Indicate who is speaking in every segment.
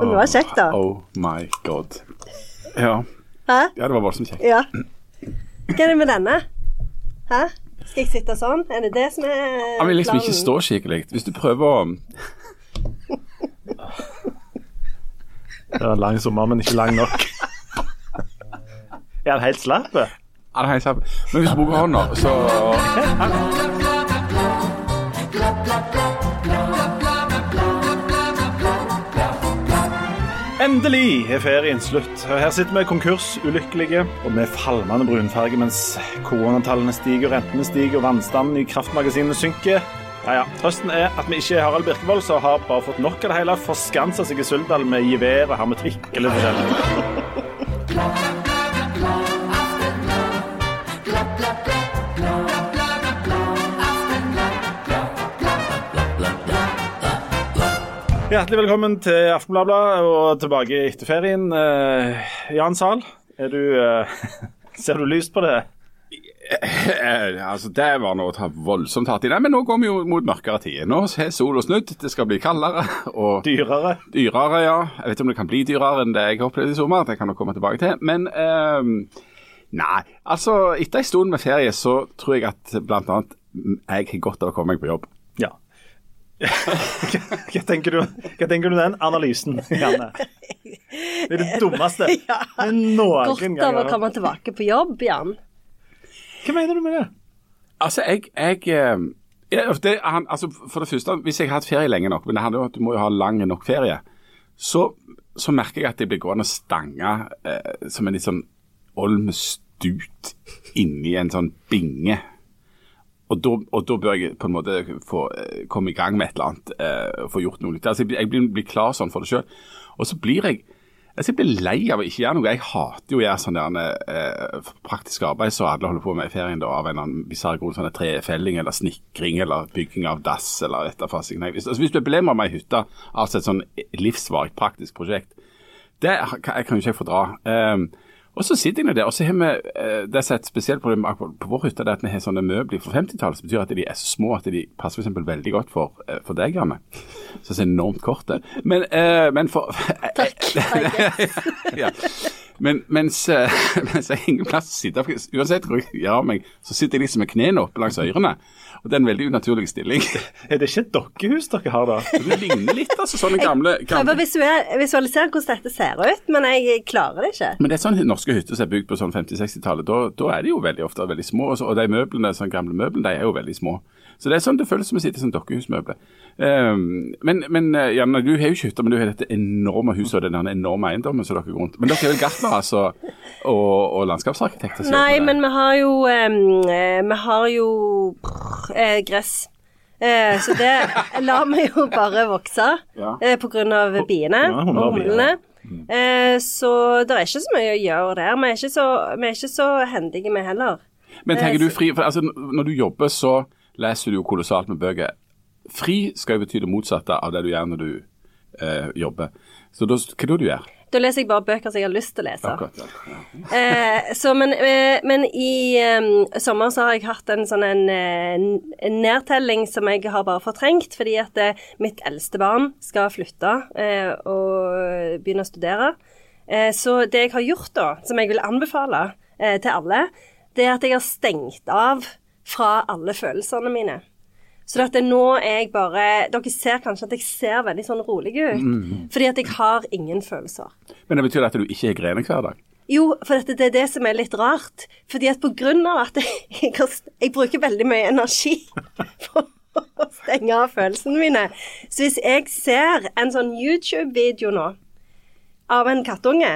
Speaker 1: Men det var kjekt, da.
Speaker 2: Oh my god. Ja.
Speaker 1: Hæ?
Speaker 2: ja, det var voldsomt kjekt.
Speaker 1: Ja. Hva er det med denne? Hæ? Skal jeg sitte sånn? Er det det som er
Speaker 2: Han vil liksom ikke
Speaker 1: planen?
Speaker 2: stå skikkelig. Hvis du prøver å
Speaker 3: Det var en lang sommer, men ikke lang nok. Er han helt slapp?
Speaker 2: Ja, det er helt slapp. Men hvis du bruker hånda, så
Speaker 3: Endelig er ferien slutt. Her sitter vi konkursulykkelige og med falmende brunfarge mens koronatallene stiger, rentene stiger og vannstanden i kraftmagasinene synker. Ja, ja. Trøsten er at vi ikke er Harald Birkevold, som har bare fått nok av det hele, forskansa seg i Suldal med gevær og hermetikk eller forskjellig. Hjertelig velkommen til Aftenbladet og tilbake etter ferien. Eh, Jan Zahl, er du eh, Ser du lyst på det?
Speaker 2: eh, Altså, Det var noe å ta voldsomt hardt i. Nei, men nå går vi jo mot mørkere tider. Nå er sola snudd, det skal bli kaldere og
Speaker 3: Dyrere?
Speaker 2: dyrere, ja. Jeg vet ikke om det kan bli dyrere enn det jeg har opplevd i sommer. Det kan jeg komme tilbake til. Men eh, nei, altså etter en stund med ferie så tror jeg at annet jeg har godt av å komme meg på jobb.
Speaker 3: Ja. Hva tenker du Hva tenker du den analysen, Janne? Det er det dummeste
Speaker 1: Ja.
Speaker 3: noen
Speaker 1: Godt
Speaker 3: gang
Speaker 1: av å komme tilbake på jobb, Jan.
Speaker 3: Hva mener du med det?
Speaker 2: Altså, jeg, jeg eh, ja, det, han, altså, For det første, hvis jeg har hatt ferie lenge nok, men det handler jo om at du må jo ha lang nok ferie, så, så merker jeg at jeg blir gående og stange eh, som en litt sånn olm stut inni en sånn binge. Og da, bør jeg på en måte få eh, komme i gang med et eller annet, eh, få gjort noe litt. Altså, jeg jeg blir, blir klar sånn for det sjøl. Og så blir jeg altså, jeg blir lei av å ikke gjøre noe. Jeg hater jo å gjøre sånn eh, praktisk arbeid som alle holder på med i ferien, da, av en eller annen bisarr grunn. Sånn trefelling eller snekring eller bygging av dass eller et av Nei, hvis, altså, hvis du er belemra med ei hytte, altså et sånn livsvarig praktisk prosjekt, det kan jeg kan jo ikke jeg fordra. Um, og så sitter jeg der, og så har vi eh, Det er et spesielt problem på vår hytte, det at vi har sånne møbler fra 50-tallet som betyr at de er så små at de passer eksempel veldig godt for, eh, for deg, Janne. Så det er enormt korte. Men, eh, men for
Speaker 1: Takk.
Speaker 2: ja. Men mens, eh, mens jeg har ingen plass å sitte, for uansett hvor jeg gjør av meg, så sitter jeg liksom med knærne oppe langs ørene. Og det er en veldig unaturlig stilling.
Speaker 3: Er det ikke et dokkehus dere har da?
Speaker 2: Det ligner litt, altså. Sånne gamle, Jeg
Speaker 1: Prøver å visualisere hvordan dette ser ut, men jeg klarer det ikke.
Speaker 2: Men det er sånn norske hytter som er bygd på sånn 50-60-tallet. Da, da er de jo veldig ofte veldig små. Og så- Og de møblene, sånne gamle møblene de er jo veldig små. Så det er sånn det føles som å sitte i sånn dokkehusmøbler. Um, men, men eh, Janne, du har jo ikke hytte, men du har dette enorme huset og den enorme eiendommen som dere går rundt. Men dere er vel gartnere altså, og, og landskapsarkitekter?
Speaker 1: Nei, men vi har jo eh, Vi har jo brr, eh, gress. Eh, så det lar vi jo bare vokse
Speaker 2: Ja.
Speaker 1: eh, av biene
Speaker 3: Ja,
Speaker 1: og humlene. Mm. Eh, så det er ikke så mye å gjøre der. Vi er ikke så, vi er ikke så hendige, vi heller.
Speaker 2: Men tenker du fri, for altså, Når du jobber, så leser du jo kolossalt med bøker. Fri skal jo bety det motsatte av det du gjør når du eh, jobber. Så da, hva er det du gjør?
Speaker 1: Da leser jeg bare bøker som jeg har lyst til å lese.
Speaker 2: Akkurat, ja.
Speaker 1: Eh, så, men, eh, men i eh, sommer så har jeg hatt en sånn en, eh, en nedtelling som jeg har bare fortrengt, fordi at eh, mitt eldste barn skal flytte eh, og begynne å studere. Eh, så det jeg har gjort da, som jeg vil anbefale eh, til alle, det er at jeg har stengt av fra alle følelsene mine. Så at nå er jeg bare Dere ser kanskje at jeg ser veldig sånn rolig ut. Fordi at jeg har ingen følelser.
Speaker 2: Men det betyr at du ikke har grener hver dag?
Speaker 1: Jo, for det er det som er litt rart. Fordi at på grunn av at jeg, jeg bruker veldig mye energi på å stenge av følelsene mine. Så hvis jeg ser en sånn YouTube-video nå av en kattunge,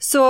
Speaker 1: så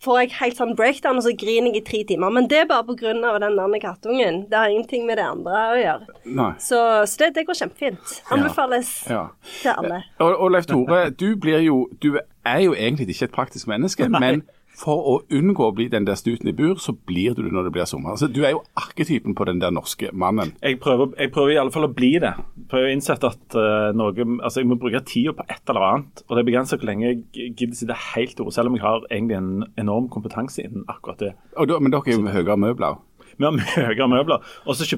Speaker 1: får jeg helt sånn breakdown, og så griner jeg i tre timer. Men det er bare av den andre kattungen. Det har ingenting med det andre å gjøre.
Speaker 2: Nei.
Speaker 1: Så, så det, det går kjempefint. Anbefales
Speaker 2: Ja.
Speaker 1: til alle.
Speaker 2: Og, og Leif Tore, du blir jo Du er jo egentlig ikke et praktisk menneske, men for å unngå å bli den der stuten i bur, så blir du det når det blir sommer. Altså, du er jo arketypen på den der norske mannen.
Speaker 3: Jeg prøver, jeg prøver i alle fall å bli det. Prøver å innsette at uh, noe Altså, jeg må bruke tida på et eller annet. Og det er begrenset hvor lenge jeg gidder sitte helt ord, selv om jeg har egentlig en enorm kompetanse innen akkurat det.
Speaker 2: Og da, men dere er jo med høyere møbler.
Speaker 3: Vi har høyere møbler. Og så,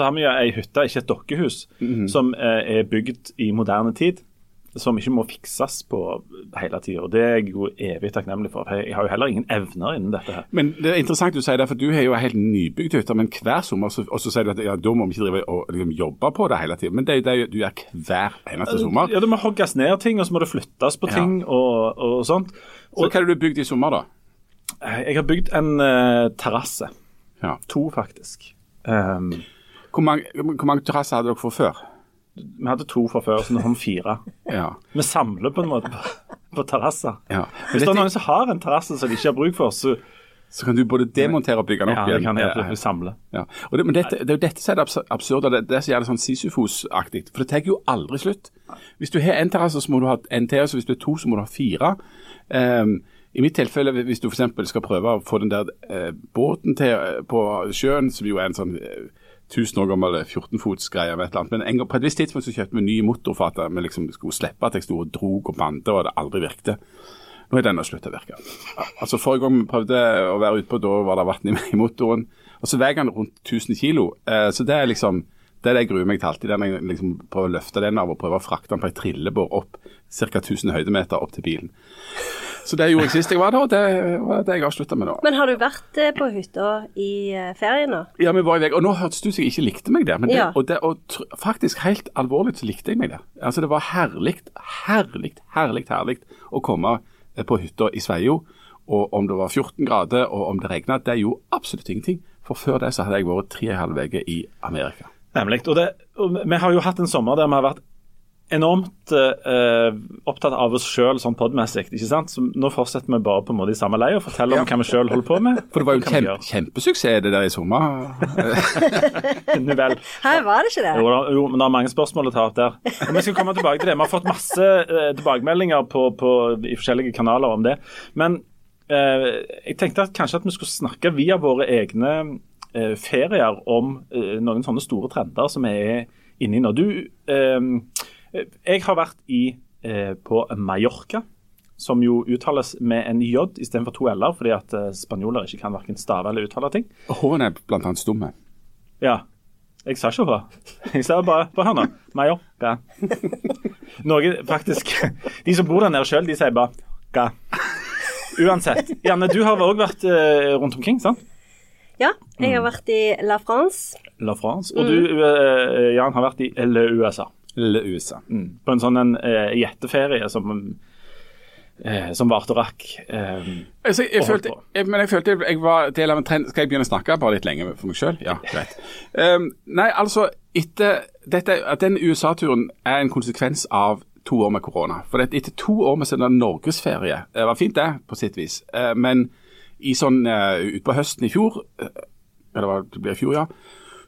Speaker 3: har vi jo ei hytte, ikke et dokkehus, som uh, er bygd i moderne tid. Som ikke må fikses på hele tida. Det er jeg jo evig takknemlig for. Jeg har jo heller ingen evner innen dette her.
Speaker 2: Men det er interessant du sier det, for du har jo helt nybygd hytte, men hver sommer så, og så sier du at ja, da må vi ikke drive og liksom, jobbe på det hele tiden. Men det er jo det du gjør hver eneste sommer.
Speaker 3: Ja, Det må hogges ned ting, og så må det flyttes på ting og, og sånt.
Speaker 2: Så hva har du bygd i sommer, da?
Speaker 3: Jeg har bygd en uh, terrasse.
Speaker 2: Ja.
Speaker 3: To, faktisk. Um,
Speaker 2: Hvor mange, hvor mange terrasser hadde dere fra før?
Speaker 3: Vi hadde to fra før, så nå har vi fire.
Speaker 2: Ja.
Speaker 3: Vi samler på en måte på, på terrasser.
Speaker 2: ja.
Speaker 3: Hvis det er noen som har en terrasse som de ikke har bruk for, så
Speaker 2: så kan du både demontere og bygge den
Speaker 3: ja,
Speaker 2: opp
Speaker 3: det
Speaker 2: igjen.
Speaker 3: kan jeg
Speaker 2: Eh,
Speaker 3: samle.
Speaker 2: Ja. Og det, men dette, det er jo dette som er det absurde, det, det som gjør det sånn Sisyfos-aktig. For det tar jo aldri slutt. Hvis du har en terrasse, så må du ha en til, så hvis du er to, så må du ha fire. Um, I mitt tilfelle, hvis du f.eks. skal prøve å få den der eh, båten til eh, på sjøen, som jo er en sånn eh, 1000 år gammel 14-fots-greie med et eller annet. Men en gang, på et visst tidspunkt så kjøpte vi ny motor for at vi liksom skulle slippe at jeg sto og drog og bandet, og det aldri virkte. Nå er denne sluttet å virke. Altså Forrige gang vi prøvde å være utpå, da var det vann i motoren. Og så veier den rundt 1000 kilo. Eh, så det er liksom det er det jeg gruer meg til alltid. Den jeg liksom prøver å løfte den av og prøve å frakte den på ei trillebår opp ca. 1000 høydemeter opp til bilen. Så det gjorde jeg sist jeg var der, og det var det jeg avslutta med nå.
Speaker 1: Men har du vært eh, på hytta i eh, ferien nå?
Speaker 2: Ja, vi var i vei, og nå hørtes det ut som jeg ikke likte meg der. Men det,
Speaker 1: Ja.
Speaker 2: og, det, og faktisk helt alvorlig så likte jeg meg der. Altså Det var herlig, herlig, herlig, herlig å komme eh, på hytta i Sveio. Og om det var 14 grader og om det regna, det gjorde absolutt ingenting. For før det så hadde jeg vært tre og en halv uke i Amerika.
Speaker 3: Nemlig. Og, det, og vi har jo hatt en sommer der vi har vært enormt eh, opptatt av oss sjøl sånn podmessig. ikke sant? Så nå fortsetter vi bare på en måte i samme lei og forteller om hva vi sjøl holder på med.
Speaker 2: For det var jo kjempe, kjempesuksess det der i sommer.
Speaker 3: Nå vel.
Speaker 1: Her var det ikke det?
Speaker 3: Jo, jo, men det er mange spørsmål å ta opp der. Og vi skal komme tilbake til det. Vi har fått masse eh, tilbakemeldinger på, på, i forskjellige kanaler om det. Men eh, jeg tenkte at kanskje at vi skulle snakke via våre egne ferier om eh, noen sånne store trender som vi er inne i nå. Du, eh, jeg har vært i, eh, på Mallorca. Som jo uttales med en J istedenfor to l-er, fordi at eh, spanjoler ikke kan verken stave eller uttale ting.
Speaker 2: H-en er blant annet stumme.
Speaker 3: Ja. Jeg sa ikke hva. Jeg sa bare på her nå. Mallorca. Noe faktisk De som bor der nede sjøl, de sier bare ga. Uansett. Janne, du har òg vært eh, rundt omkring, sant?
Speaker 1: Ja, jeg
Speaker 2: Mm.
Speaker 1: har vært i La France.
Speaker 3: La France. Og du, eh, Jan, har vært i Le USA.
Speaker 2: Le USA.
Speaker 3: Mm. På en sånn en uh, gjetteferie som eh, som varte og rakk. Eh,
Speaker 2: Altså, jeg,
Speaker 3: Og
Speaker 2: følte, jeg, men jeg følte jeg var del av en trend. Skal jeg begynne å snakke bare litt lenge for meg sjøl? Ja, greit. Um, nei, altså, etter dette, at Den USA-turen er en konsekvens av to år med korona. For det, etter to år med sånn norgesferie Det var fint, det, på sitt vis. Eh, men i sånn uh, utpå høsten i fjor, eh, eller hva det blir i fjor, ja,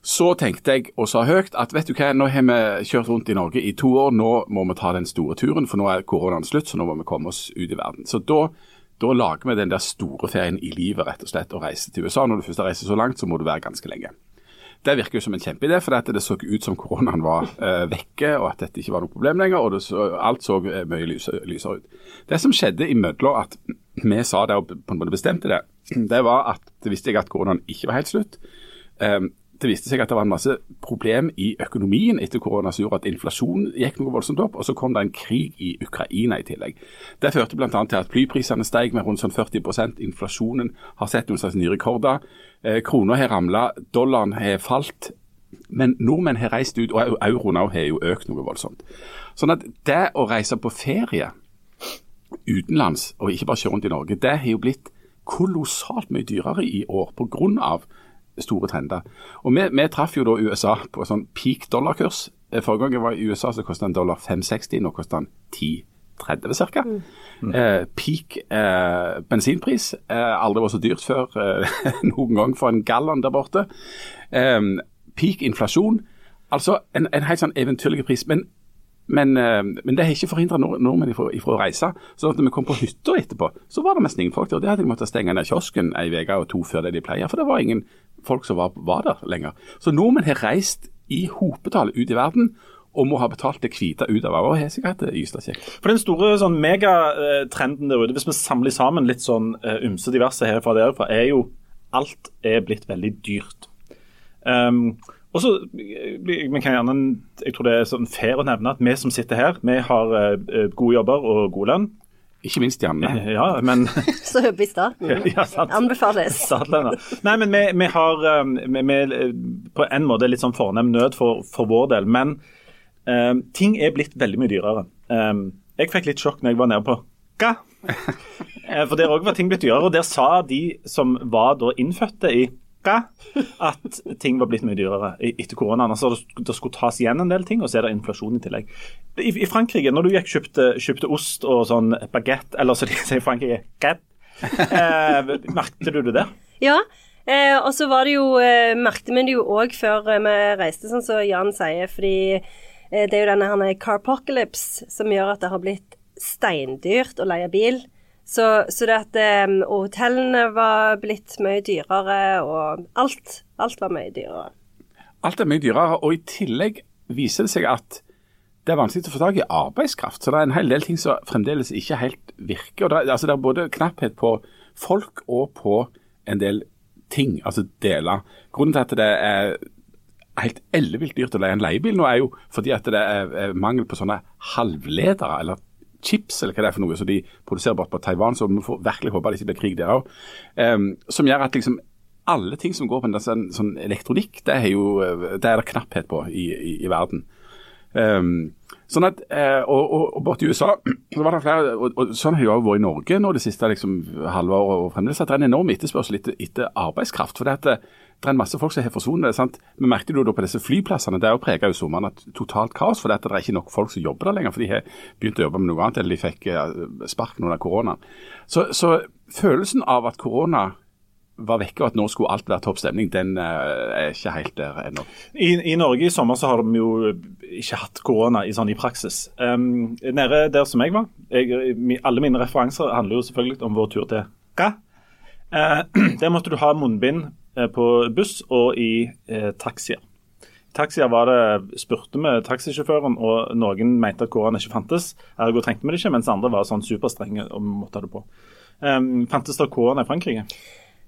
Speaker 2: så tenkte jeg og sa høyt at vet du hva, nå har vi kjørt rundt i Norge i to år, nå må vi ta den store turen, for nå er koronaen slutt, så nå må vi komme oss ut i verden. Så da, da lager vi den der store ferien i livet, rett og slett, og reiser til USA. Når du først har reist så langt, så må du være ganske lenge. Det virker jo som en kjempeidé, for det så ut som koronaen var eh, vekke, og at dette ikke var noe problem lenger, og så, alt så eh, mye lysere, lysere ut. Det som skjedde imellom at vi sa det og på en måte bestemte det, det var at det visste jeg at koronaen ikke var helt slutt. Um, det viste seg at det var en masse problem i økonomien etter korona som gjorde at inflasjonen gikk noe voldsomt opp, og så kom det en krig i Ukraina i tillegg. Det førte bl.a. til at flyprisene steg med rundt sånn 40% Inflasjonen har sett noen slags nye rekorder. Eh, Krona har ramla, dollaren har falt. Men nordmenn har reist ut, og euroen har jo økt noe voldsomt. Sånn at det å reise på ferie utenlands, og ikke bare kjøre rundt i Norge, det har jo blitt kolossalt mye dyrere i år pga. store trender. Og vi, vi traff jo da USA på sånn peak dollarkurs. Forrige gang jeg var i USA, så kosta en dollar 5,60. Nå koster den 10,30 ca. Eh, peak eh, bensinpris. Eh, aldri vært så dyrt før eh, noen gang for en gallon der borte. Eh, peak inflasjon. Altså en, en helt sånn eventyrlig pris. Men men, eh, men det har ikke forhindra nord nordmenn ifra, å reise. Så når vi kom på hytta etterpå, så var det nesten ingen folk der. Det hadde de måttet stenge ned kiosken ei uke og to før det de pleier. For det var ingen folk som var, var der lenger. Så nordmenn har reist i hopetall ut i verden. Og må ha betalt det hvite ut av og Har sikkert hatt det.
Speaker 3: For den store sånn megatrenden der ute, hvis vi samler sammen litt sånn eh, ymse diverse herfra og derfra, er jo alt er blitt veldig dyrt. Um, Og så, kan gjerne, Jeg tror det er sånn fair å nevne at vi som sitter her, vi har eh, gode jobber og god lønn.
Speaker 2: Ikke minst Janne.
Speaker 3: Ja, men
Speaker 1: Så i staten.
Speaker 3: ja.
Speaker 1: Anbefales.
Speaker 3: Nei, men vi, vi har vi, vi, på en måte litt sånn fornem nød for, for vår del. Men um, ting er blitt veldig mye dyrere. Um, jeg fikk litt sjokk når jeg var nede på Hva? Eh, for der òg var ting blitt dyrere. Og der sa de som var da innfødte i Hva? At ting var blitt mye dyrere etter koronaen. Altså det, skulle tas igjen en del ting, og så er det inflasjon i tillegg. I, i Frankrike, når du gikk kjøpte, kjøpte ost og sånn baguette, eller som de sier i Frankrike, baguette, eh, merket du det der?
Speaker 1: Ja. Eh, og så var det jo eh, Merkte vi det jo òg før eh, vi reiste, sånn som Jan sier. Fordi eh, det er jo denne her carpocalypse som gjør at det har blitt steindyrt å leie bil. Så, så det at og hotellene var blitt mye dyrere, og alt, alt var mye dyrere.
Speaker 2: Alt er mye dyrere, og i tillegg viser det seg at det er vanskelig å få tak i arbeidskraft. Så det er en hel del ting som fremdeles ikke helt virker. Det, er- altså det er både knapphet på folk og på en del ting, altså deler. Grunnen til at det er helt ellevilt dyrt å leie en leiebil nå, er jo fordi at det er mangel på sånne halvledere, eller chips, eller hva det er for noe, som de produserer bort på Taiwan, så vi får virkelig håpe det ikke blir krig der òg. som gjør at liksom alle ting som går på en sånn, sånn elektronikk, det er jo det er det knapphet på i, i, i verden. Um, sånn at, eh, og, og, og borte i USA så var det flere, og, og sånn har det også vært i Norge nå det siste liksom, halve året og fremdeles, at det er en enorm etterspørsel etter, etter arbeidskraft. for det, at det, det er en masse folk som har forsvunnet. sant? Vi merket jo da på disse flyplassene, det er jo sommeren at totalt kaos, for det, det er ikke nok folk som jobber der lenger, for de har begynt å jobbe med noe annet, eller de fikk eh, sparken under koronaen. Så, så følelsen av at korona var vekke, og at nå skulle alt være topp stemning, den eh, er ikke helt der ennå.
Speaker 3: I, I Norge i sommer så har de jo ikke hatt korona i, sånn, i praksis. Um, nede der som jeg var, jeg, alle mine referanser handler jo selvfølgelig om vår tur til Hva? Uh, der måtte du ha munnbind eh, på buss og i eh, taxier. I taxier var det spurte vi taxisjåføren, og noen mente at kårene ikke fantes. Ergo trengte vi det ikke, mens andre var sånn superstrenge og måtte ha det på. Um, fantes det kårene i Frankrike?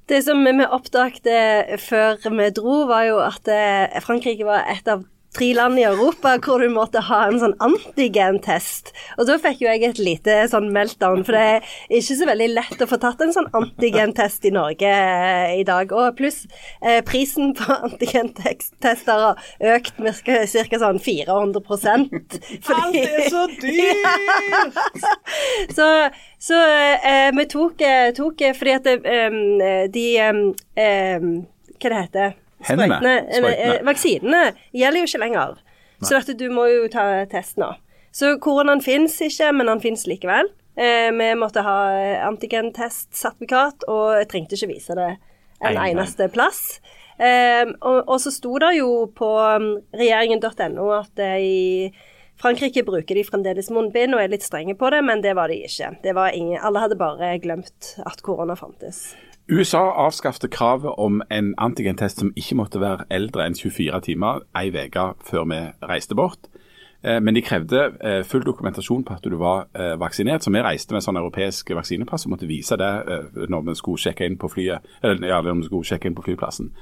Speaker 1: Det som vi oppdaget før vi dro, var jo at eh, Frankrike var et av tre land i Europa hvor du måtte ha en sånn antigentest. Og da fikk jo jeg et lite sånn meltdown, for det er ikke så veldig lett å få tatt en sånn antigentest i Norge eh, i dag. Og pluss eh, prisen på antigentester har økt med ca. sånn 400 fordi,
Speaker 3: Alt er så dyrt!
Speaker 1: så, så eh, vi tok, eh, tok eh, fordi at det, eh, de eh, Hva det heter. Sprøytene, eh,
Speaker 2: Sprøytene.
Speaker 1: eh, Vaksinene gjelder jo ikke lenger. Så at du må jo ta test nå. Så koronaen fins ikke, men han fins likevel. Eh, vi måtte ha antigentest-sertifikat, og jeg trengte ikke vise det en
Speaker 2: Nei, nei.
Speaker 1: eneste plass. Eh, og, og så sto det jo på um, regjeringen.no at eh, i Frankrike bruker de fremdeles munnbind og er litt strenge på det, men det var de ikke. Det var ingen, alle hadde bare glemt at korona fantes.
Speaker 2: USA avskaffet kravet om en antigentest som ikke måtte være eldre enn 24 timer ei uke før vi reiste bort. Eh, Men de krevde eh, full dokumentasjon på at du var eh, vaksinert. Så vi reiste med sånn europeisk vaksinepass og måtte vise det når vi skulle sjekke inn på flyet, eller ja, når vi skulle sjekke inn på flyplassen.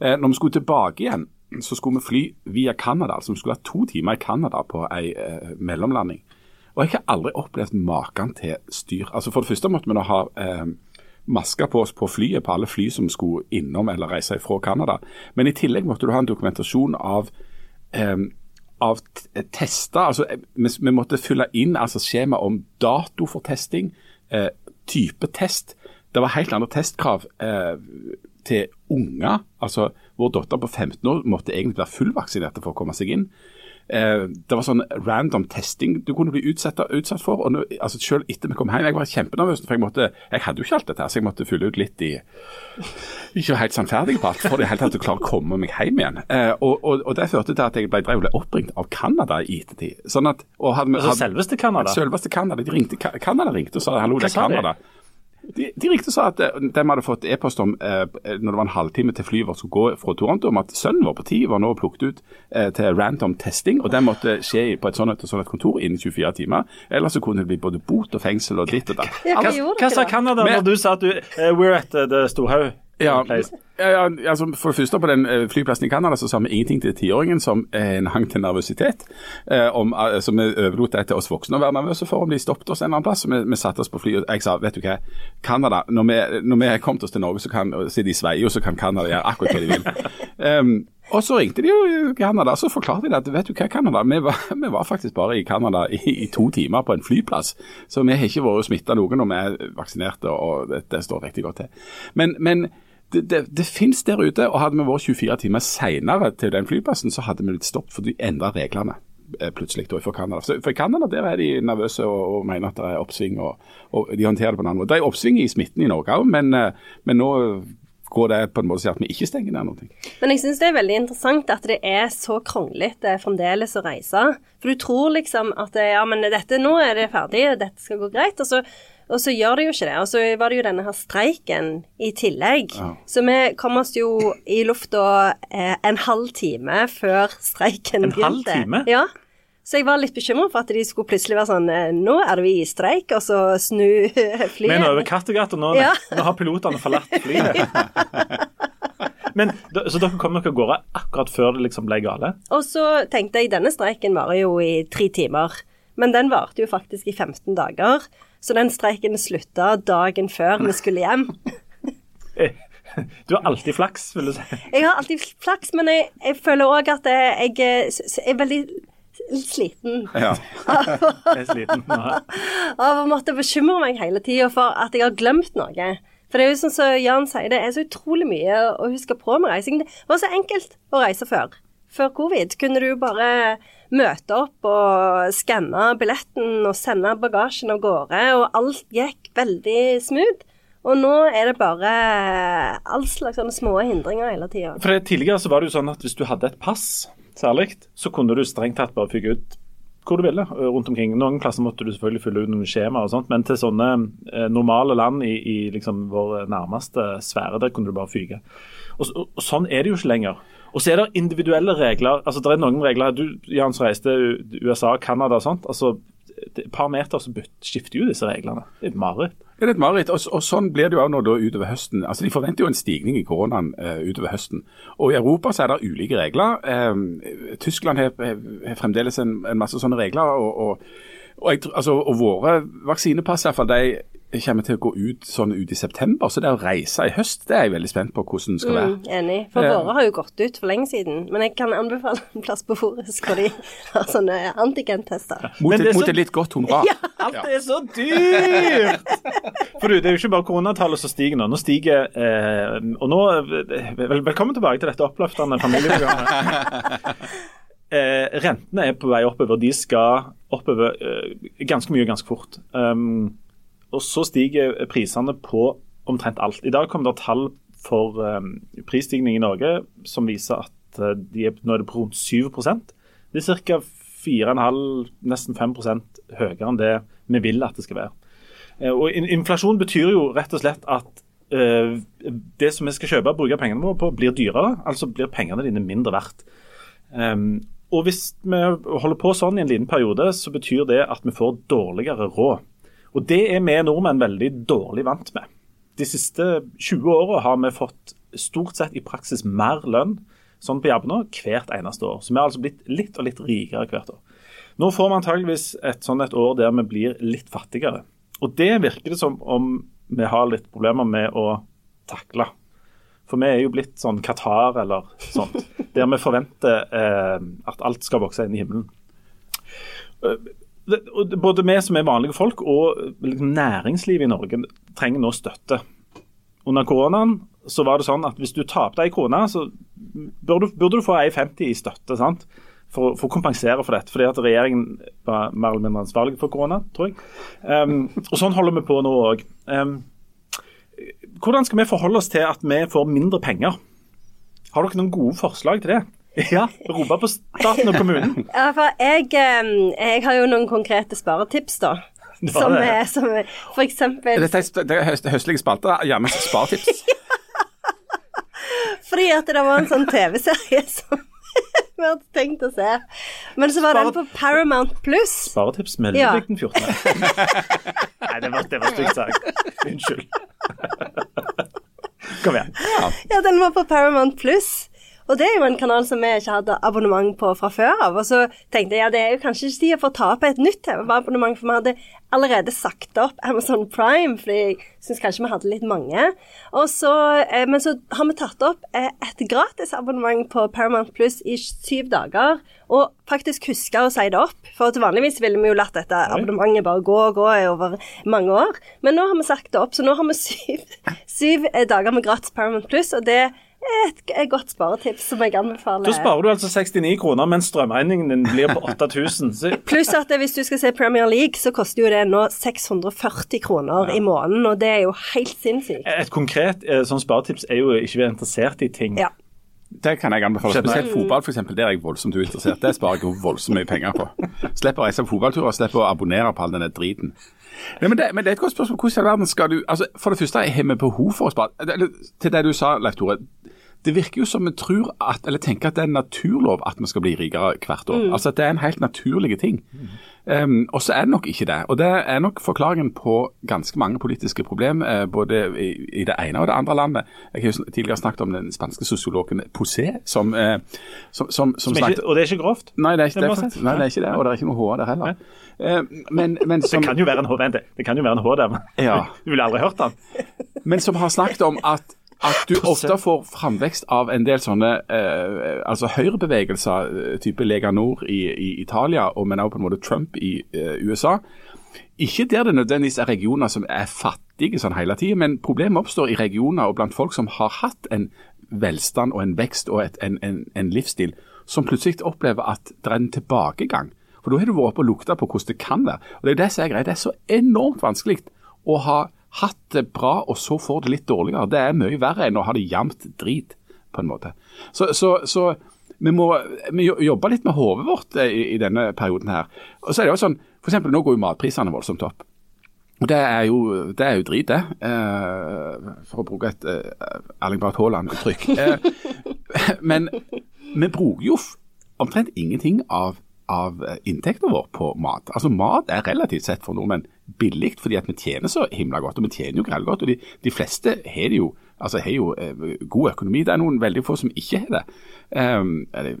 Speaker 2: Når vi skulle tilbake igjen, så skulle vi fly via Canada. Altså vi skulle ha to timer i Canada på ei mellomlanding. Og jeg har aldri opplevd maken til styr. Altså For det første måtte vi nå ha eh, masker på oss på flyet, på alle fly som skulle innom eller reise fra Canada. Men i tillegg måtte du ha en dokumentasjon av, eh, av tester. Altså, eh, vi, vi måtte fylle inn altså skjema om dato for testing, eh, type test. Det var helt andre testkrav eh, til unger. Altså, vår datter på 15 år måtte egentlig være fullvaksinert for å komme seg inn. Eh, det var sånn random testing du kunne bli utsatt, utsatt for. og nå, altså Selv etter vi kom hjem, jeg var kjempenervøs, for jeg måtte, jeg hadde jo ikke alt dette, så jeg måtte fylle ut litt i Ikke helt sannferdig på alt for i det hele tatt å klare å komme meg hjem igjen. Eh, og, og, og Det førte til at jeg ble, ble oppringt av Canada i ettertid. Sånn at, og hadde,
Speaker 3: Altså
Speaker 2: hadde-
Speaker 3: selveste Canada?
Speaker 2: Selveste Canada. De ringte, Canada ringte og sa hallo, det er Canada. de? De, de riktig sa at eh, de hadde fått e-post om eh, når det var en halvtime til flyet vårt skulle gå fra Toronto, om at sønnen vår på ti var nå plukket ut eh, til random testing, og den måtte skje på et sånt, et sånt kontor innen 24 timer. Ellers så kunne det bli både bot og fengsel og ditt og datt.
Speaker 1: Ja,
Speaker 3: Hva,
Speaker 1: hva
Speaker 3: sa? Canada når du sa at du uh, We're at the Storhaug?
Speaker 2: Ja, ja, altså For det første, på den eh, flyplassen i Canada så sa vi ingenting til tiåringen som eh, en hang til nervøsitet. Eh, om, eh, så vi overlot det til oss voksne å være nervøse for om de stoppet oss en eller annen plass. Vi, vi satte oss på flyet. Jeg sa vet du hva, Canada, når vi, når vi er kommet oss til Norge, så kan så de sveier, så kan Canada gjøre akkurat hva de vil. Um, og så ringte de jo Canada, så forklarte de at vet du hva, Canada, vi var, vi var faktisk bare i Canada i, i to timer på en flyplass. Så vi har ikke vært smitta noen når vi er vaksinerte, og det, det står riktig godt til. Men, men det, det, det finnes der ute, og hadde vi vært 24 timer senere til den flyplassen, så hadde vi blitt stoppet, for de endra reglene eh, plutselig da, for Canada. For i Canada der er de nervøse og, og mener at det er oppsving, og, og de håndterer det på en annen måte. Det er oppsving i smitten i Norge òg, men, eh, men nå går det på en måte til at vi ikke stenger ned noe.
Speaker 1: Men jeg syns det er veldig interessant at det er så kronglete fremdeles å reise. For du tror liksom at ja, men dette, nå er det ferdig, dette skal gå greit. Og så, og så gjør det jo ikke det. Og så var det jo denne her streiken i tillegg.
Speaker 2: Ja.
Speaker 1: Så vi kom oss jo i lufta eh, en halv time før streiken
Speaker 3: En
Speaker 1: begynte.
Speaker 3: halv time?
Speaker 1: Ja. Så jeg var litt bekymra for at de skulle plutselig være sånn eh, Nå er vi i streik, og så snu flyet.
Speaker 3: Men er over Kattegat, og nå,
Speaker 1: Ja.
Speaker 3: nå har pilotene forlatt flyet. Men, så dere kom dere av gårde akkurat før det liksom ble gale?
Speaker 1: Og så tenkte jeg denne streiken varer jo i tre timer. Men den varte jo faktisk i 15 dager. Så den streiken slutta dagen før vi skulle hjem.
Speaker 3: Du har alltid flaks, vil du si.
Speaker 1: Jeg har alltid flaks, men jeg, jeg føler òg at jeg, jeg er veldig sliten
Speaker 2: Ja.
Speaker 3: Jeg er sliten. Ja.
Speaker 1: av å måtte bekymre meg hele tida for at jeg har glemt noe. For det er jo sånn som Jan sier, det er så utrolig mye å huske på med reising. Det var så enkelt å reise før. Før covid kunne du bare møte opp og skanne billetten og sende bagasjen av gårde, og alt gikk veldig smooth. Og nå er det bare all slags sånne små hindringer hele tida.
Speaker 3: Tidligere så var det jo sånn at hvis du hadde et pass, særlig, så kunne du strengt tatt bare fylle ut hvor du ville rundt omkring. Noen plasser måtte du selvfølgelig fylle ut noen skjemaer og sånt, men til sånne normale land i, i liksom vår nærmeste sfære, der kunne du bare fyke. Og, og, og sånn er det jo ikke lenger. Og så er det individuelle regler. altså Det er noen regler Du Jans, reiste USA, Canada og sånt. altså Et par meter så skifter jo disse reglene. Det er et mareritt.
Speaker 2: Det er et mareritt. Og, og sånn blir det jo nå da utover høsten. Altså, De forventer jo en stigning i koronaen uh, utover høsten. Og I Europa så er det ulike regler. Eh, Tyskland har, har fremdeles en, en masse sånne regler. Og, og, og, jeg, altså, våre vaksinepass i hvert fall, de kommer til å gå ut sånn ut i september. Så det å reise i høst, det er jeg veldig spent på hvordan det skal være.
Speaker 1: Mm, enig. For
Speaker 2: Ja.
Speaker 1: våre har jo gått ut for lenge siden. Men jeg kan anbefale en plass på Forus hvor de har sånne antigentester.
Speaker 2: Mot,
Speaker 3: er
Speaker 2: mot
Speaker 3: så-
Speaker 2: et litt godt honorar.
Speaker 3: Alt er så dyrt! For du, Det er jo ikke bare koronatallet som stiger nå. Nå stiger eh, Og nå eh, vel, Velkommen tilbake til dette oppløftende familieprogrammet. Eh, rentene er på vei oppover. De skal oppover eh, ganske mye ganske fort. Um, og så stiger prisene på omtrent alt. I dag kom det tall for um, prisstigning i Norge som viser at eh, de er, nå er det på rundt 7 Det er ca. 4,5, nesten 5% høyere enn det vi vil at det skal være. Eh, og in Inflasjon betyr jo rett og slett at eh, det som vi skal kjøpe og bruke pengene våre på, blir dyrere. Altså blir pengene dine mindre verdt. Um, og hvis vi holder på sånn i en liten periode, så betyr det at vi får dårligere råd. Og det er vi nordmenn veldig dårlig vant med. De siste 20 åra har vi fått stort sett i praksis mer lønn sånn på Jabna hvert eneste år. Så vi har altså blitt litt og litt rikere hvert år. Nå får vi antageligvis et sånn et år der vi blir litt fattigere. Og det virker det som om vi har litt problemer med å takle. For vi er jo blitt sånn Qatar eller sånt, der vi forventer eh, at alt skal vokse inn i himmelen. Det- Både vi som er vanlige folk og liksom, næringslivet i Norge trenger nå støtte. Under koronaen så var det sånn at hvis du tapte ei krone, så burde, burde du få ei 50 i støtte. sant? For, for å kompensere for dette, fordi at regjeringen var mer eller mindre ansvarlig for korona, tror jeg. Um, og Sånn holder vi på nå òg. Um, hvordan skal vi forholde oss til at vi får mindre penger? Har dere noen gode forslag til det? Ja, rope på staten og kommunen.
Speaker 1: Ja, for jeg, jeg har jo noen konkrete sparetips, da. Som er, som er for eksempel
Speaker 2: Dette er, det er høst, høstlige spalter. jammen sparetips.
Speaker 1: Fordi at det var en sånn TV-serie som vi hadde tenkt å se. Men så var den på Paramount Plus.
Speaker 3: Sparetips med Ludvig den 14. Nei, det var, det var stygt sagt. Unnskyld. Kom igjen.
Speaker 1: Ja, den var på Paramount Plus. Og det er jo en kanal som vi ikke hadde abonnement på fra før av. Og så tenkte jeg ja, det er jo kanskje ikke tid for å ta opp et nytt TV-abonnement, for vi hadde allerede sagt opp Amazon Prime, fordi jeg syns kanskje vi hadde litt mange. Og så, eh, men så har vi tatt opp eh, et gratisabonnement på Paramount Plus i syv dager. Og faktisk huska å si det opp, for vanligvis ville vi jo latt dette abonnementet bare gå og gå over mange år. Men nå har vi sagt det opp, så nå har vi syv, syv eh, dager med gratis Paramount Plus, og det et, et godt sparetips som jeg anbefaler.
Speaker 3: Da sparer du altså 69 kroner, mens strømregningen din blir på 8000.
Speaker 1: Pluss at hvis du skal se Premier League, så koster jo det nå 640 kroner i måneden, og det er jo helt sinnssykt.
Speaker 3: et konkret eh, sånn sparetips er jo ikke være interessert i ting.
Speaker 1: Ja.
Speaker 2: Det kan jeg anbefale. Spesielt fotball, for eksempel, Der er jeg voldsomt uinteressert. Det sparer jeg voldsomt mye penger på. Slipper å reise på fotballturer, slipper å abonnere på all denne driten. Nei, men, det, men det er et godt spørsmål. Hvordan i all verden skal du altså, For det første, har vi behov for å spare Til det du sa, Leif Tore. Det virker jo som vi tror at, eller tenker at det er en naturlov at vi skal bli rikere hvert år. Altså at det er en helt naturlig ting. Um, og så er det nok ikke det. Og det er nok forklaringen på ganske mange politiske problem, uh, både i, i det ene og det andre landet. Jeg har jo tidligere snakket om den spanske sosiologen Posé, som, uh, som, som, som
Speaker 3: Men
Speaker 2: snakket
Speaker 3: og det er ikke grovt.
Speaker 2: Nei, det er ikke
Speaker 3: Det
Speaker 2: det. faktisk. Nei, det er ikke det, og det er ikke noe H der heller. Uh, men, men som,
Speaker 3: Det kan jo være en H, vent, det kan jo være en H der, men
Speaker 2: Ja.
Speaker 3: du ville aldri hørt den.
Speaker 2: men som har snakket om at, at du ofte får framvekst av en del sånne eh, altså høyrebevegelser, eh, type Lega Nord i, i Italia, og men også på en måte Trump i eh, USA. Ikke der det nødvendigvis er regioner som er fattige sånn hele tiden, men problemet oppstår i regioner og blant folk som har hatt en velstand og en vekst og et, en, en, en livsstil, som plutselig opplever at det er en tilbakegang. For da har du vært oppe og lukta på hvordan det kan være. Og Det er det som er greia. Det er så enormt vanskelig å ha hatt det bra, og så får det litt dårligere. Det er mye verre enn å ha det jevnt drit, på en måte. Så, så, så vi må vi jobbe litt med hodet vårt eh, i, i denne perioden her. Og så er det jo sånn, for eksempel Nå går jo matprisene voldsomt opp. Og Det er jo, det er jo drit, det. Eh, for å bruke et eh, Erling Barth Haaland-uttrykk. Eh, men vi bruker jo omtrent ingenting av, av eh, inntekten vår på mat. Altså Mat er relativt sett for nordmenn billig, fordi at vi tjener så himla godt. Og vi tjener jo greit godt. Og de, de fleste har jo, altså har jo eh, god økonomi. Det er noen veldig få som ikke har det. Um, eller,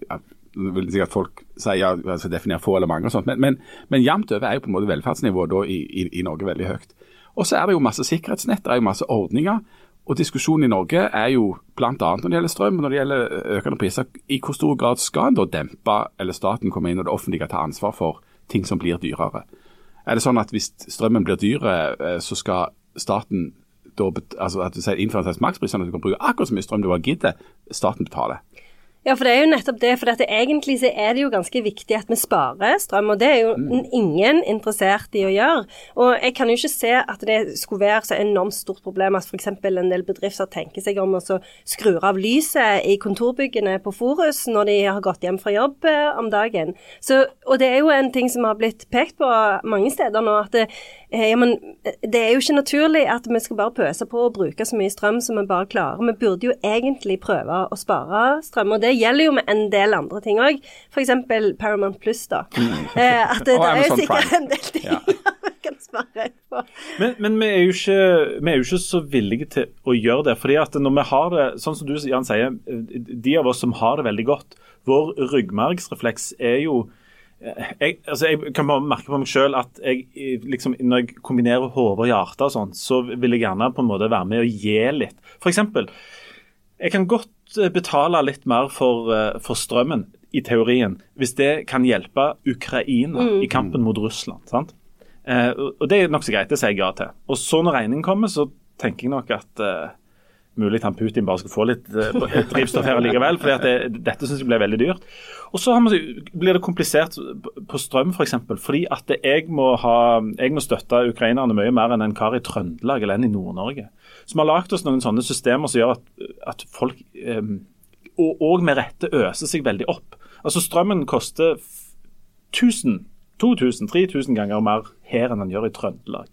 Speaker 2: vil sikkert folk si ja, altså definere få eller mange og sånt, men, men, men jevnt over er jo på en måte velferdsnivået da i, i, i Norge veldig høyt. Og så er det jo masse sikkerhetsnett, det er jo masse ordninger. Og diskusjonen i Norge er jo bl.a. når det gjelder strøm og når det gjelder økende priser, i hvor stor grad skal en da dempe, eller staten komme inn og det offentlige ta ansvar for ting som blir dyrere. Er det sånn at hvis strømmen blir dyre, eh, så skal staten da, altså at du sier innføre en slags makspris, sånn at du kan bruke akkurat så mye strøm du har gidder, staten betaler?
Speaker 1: Ja, for det er jo nettopp det. For egentlig så er det jo ganske viktig at vi sparer strøm, og det er jo
Speaker 2: Mm.
Speaker 1: ingen interessert i å gjøre. Og jeg kan jo ikke se at det skulle være så enormt stort problem at f.eks. en del bedrifter tenker seg om å skru av lyset i kontorbyggene på Forus når de har gått hjem fra jobb eh, om dagen. Så, og det er jo en ting som har blitt pekt på mange steder nå, at det, eh, ja, men, eh, det er jo ikke naturlig at vi skal bare pøse på og bruke så mye strøm som vi bare klarer. Vi burde jo egentlig prøve å spare strøm, og det gjelder jo med en del andre ting òg. F.eks. Paramount Pluss, da. Mm. at det, det er jo sikkert en del ting
Speaker 2: Ja.
Speaker 1: vi kan spare på.
Speaker 3: Men, men vi, er jo ikke, vi er jo ikke så villige til å gjøre det. fordi at når vi har det, sånn som du Jan sier, de av oss som har det veldig godt, vår ryggmargsrefleks er jo jeg, altså jeg kan bare merke på meg selv at jeg, liksom, når jeg kombinerer hode og hjerte, og sånn, så vil jeg gjerne på en måte være med og gi litt. For eksempel, jeg kan godt eh, betale litt mer for, eh, for strømmen, i teorien, hvis det kan hjelpe Ukraina i kampen mot Russland. sant? Eh, og det er nokså greit, det sier jeg ja til. Og så når regningen kommer, så tenker jeg nok at eh, mulig han Putin bare skal få litt eh, drivstoff her likevel, for det, dette syns jeg blir veldig dyrt. Og så blir det komplisert på strøm f.eks. For eksempel, fordi at jeg må, ha, jeg må støtte ukrainerne mye mer enn en kar i Trøndelag eller en i Nord-Norge. Vi har lagd oss noen sånne systemer som gjør at, at folk eh, og, og med rette øser seg veldig opp. Altså Strømmen koster 1000, 2000, 3000 ganger mer her enn den gjør i Trøndelag.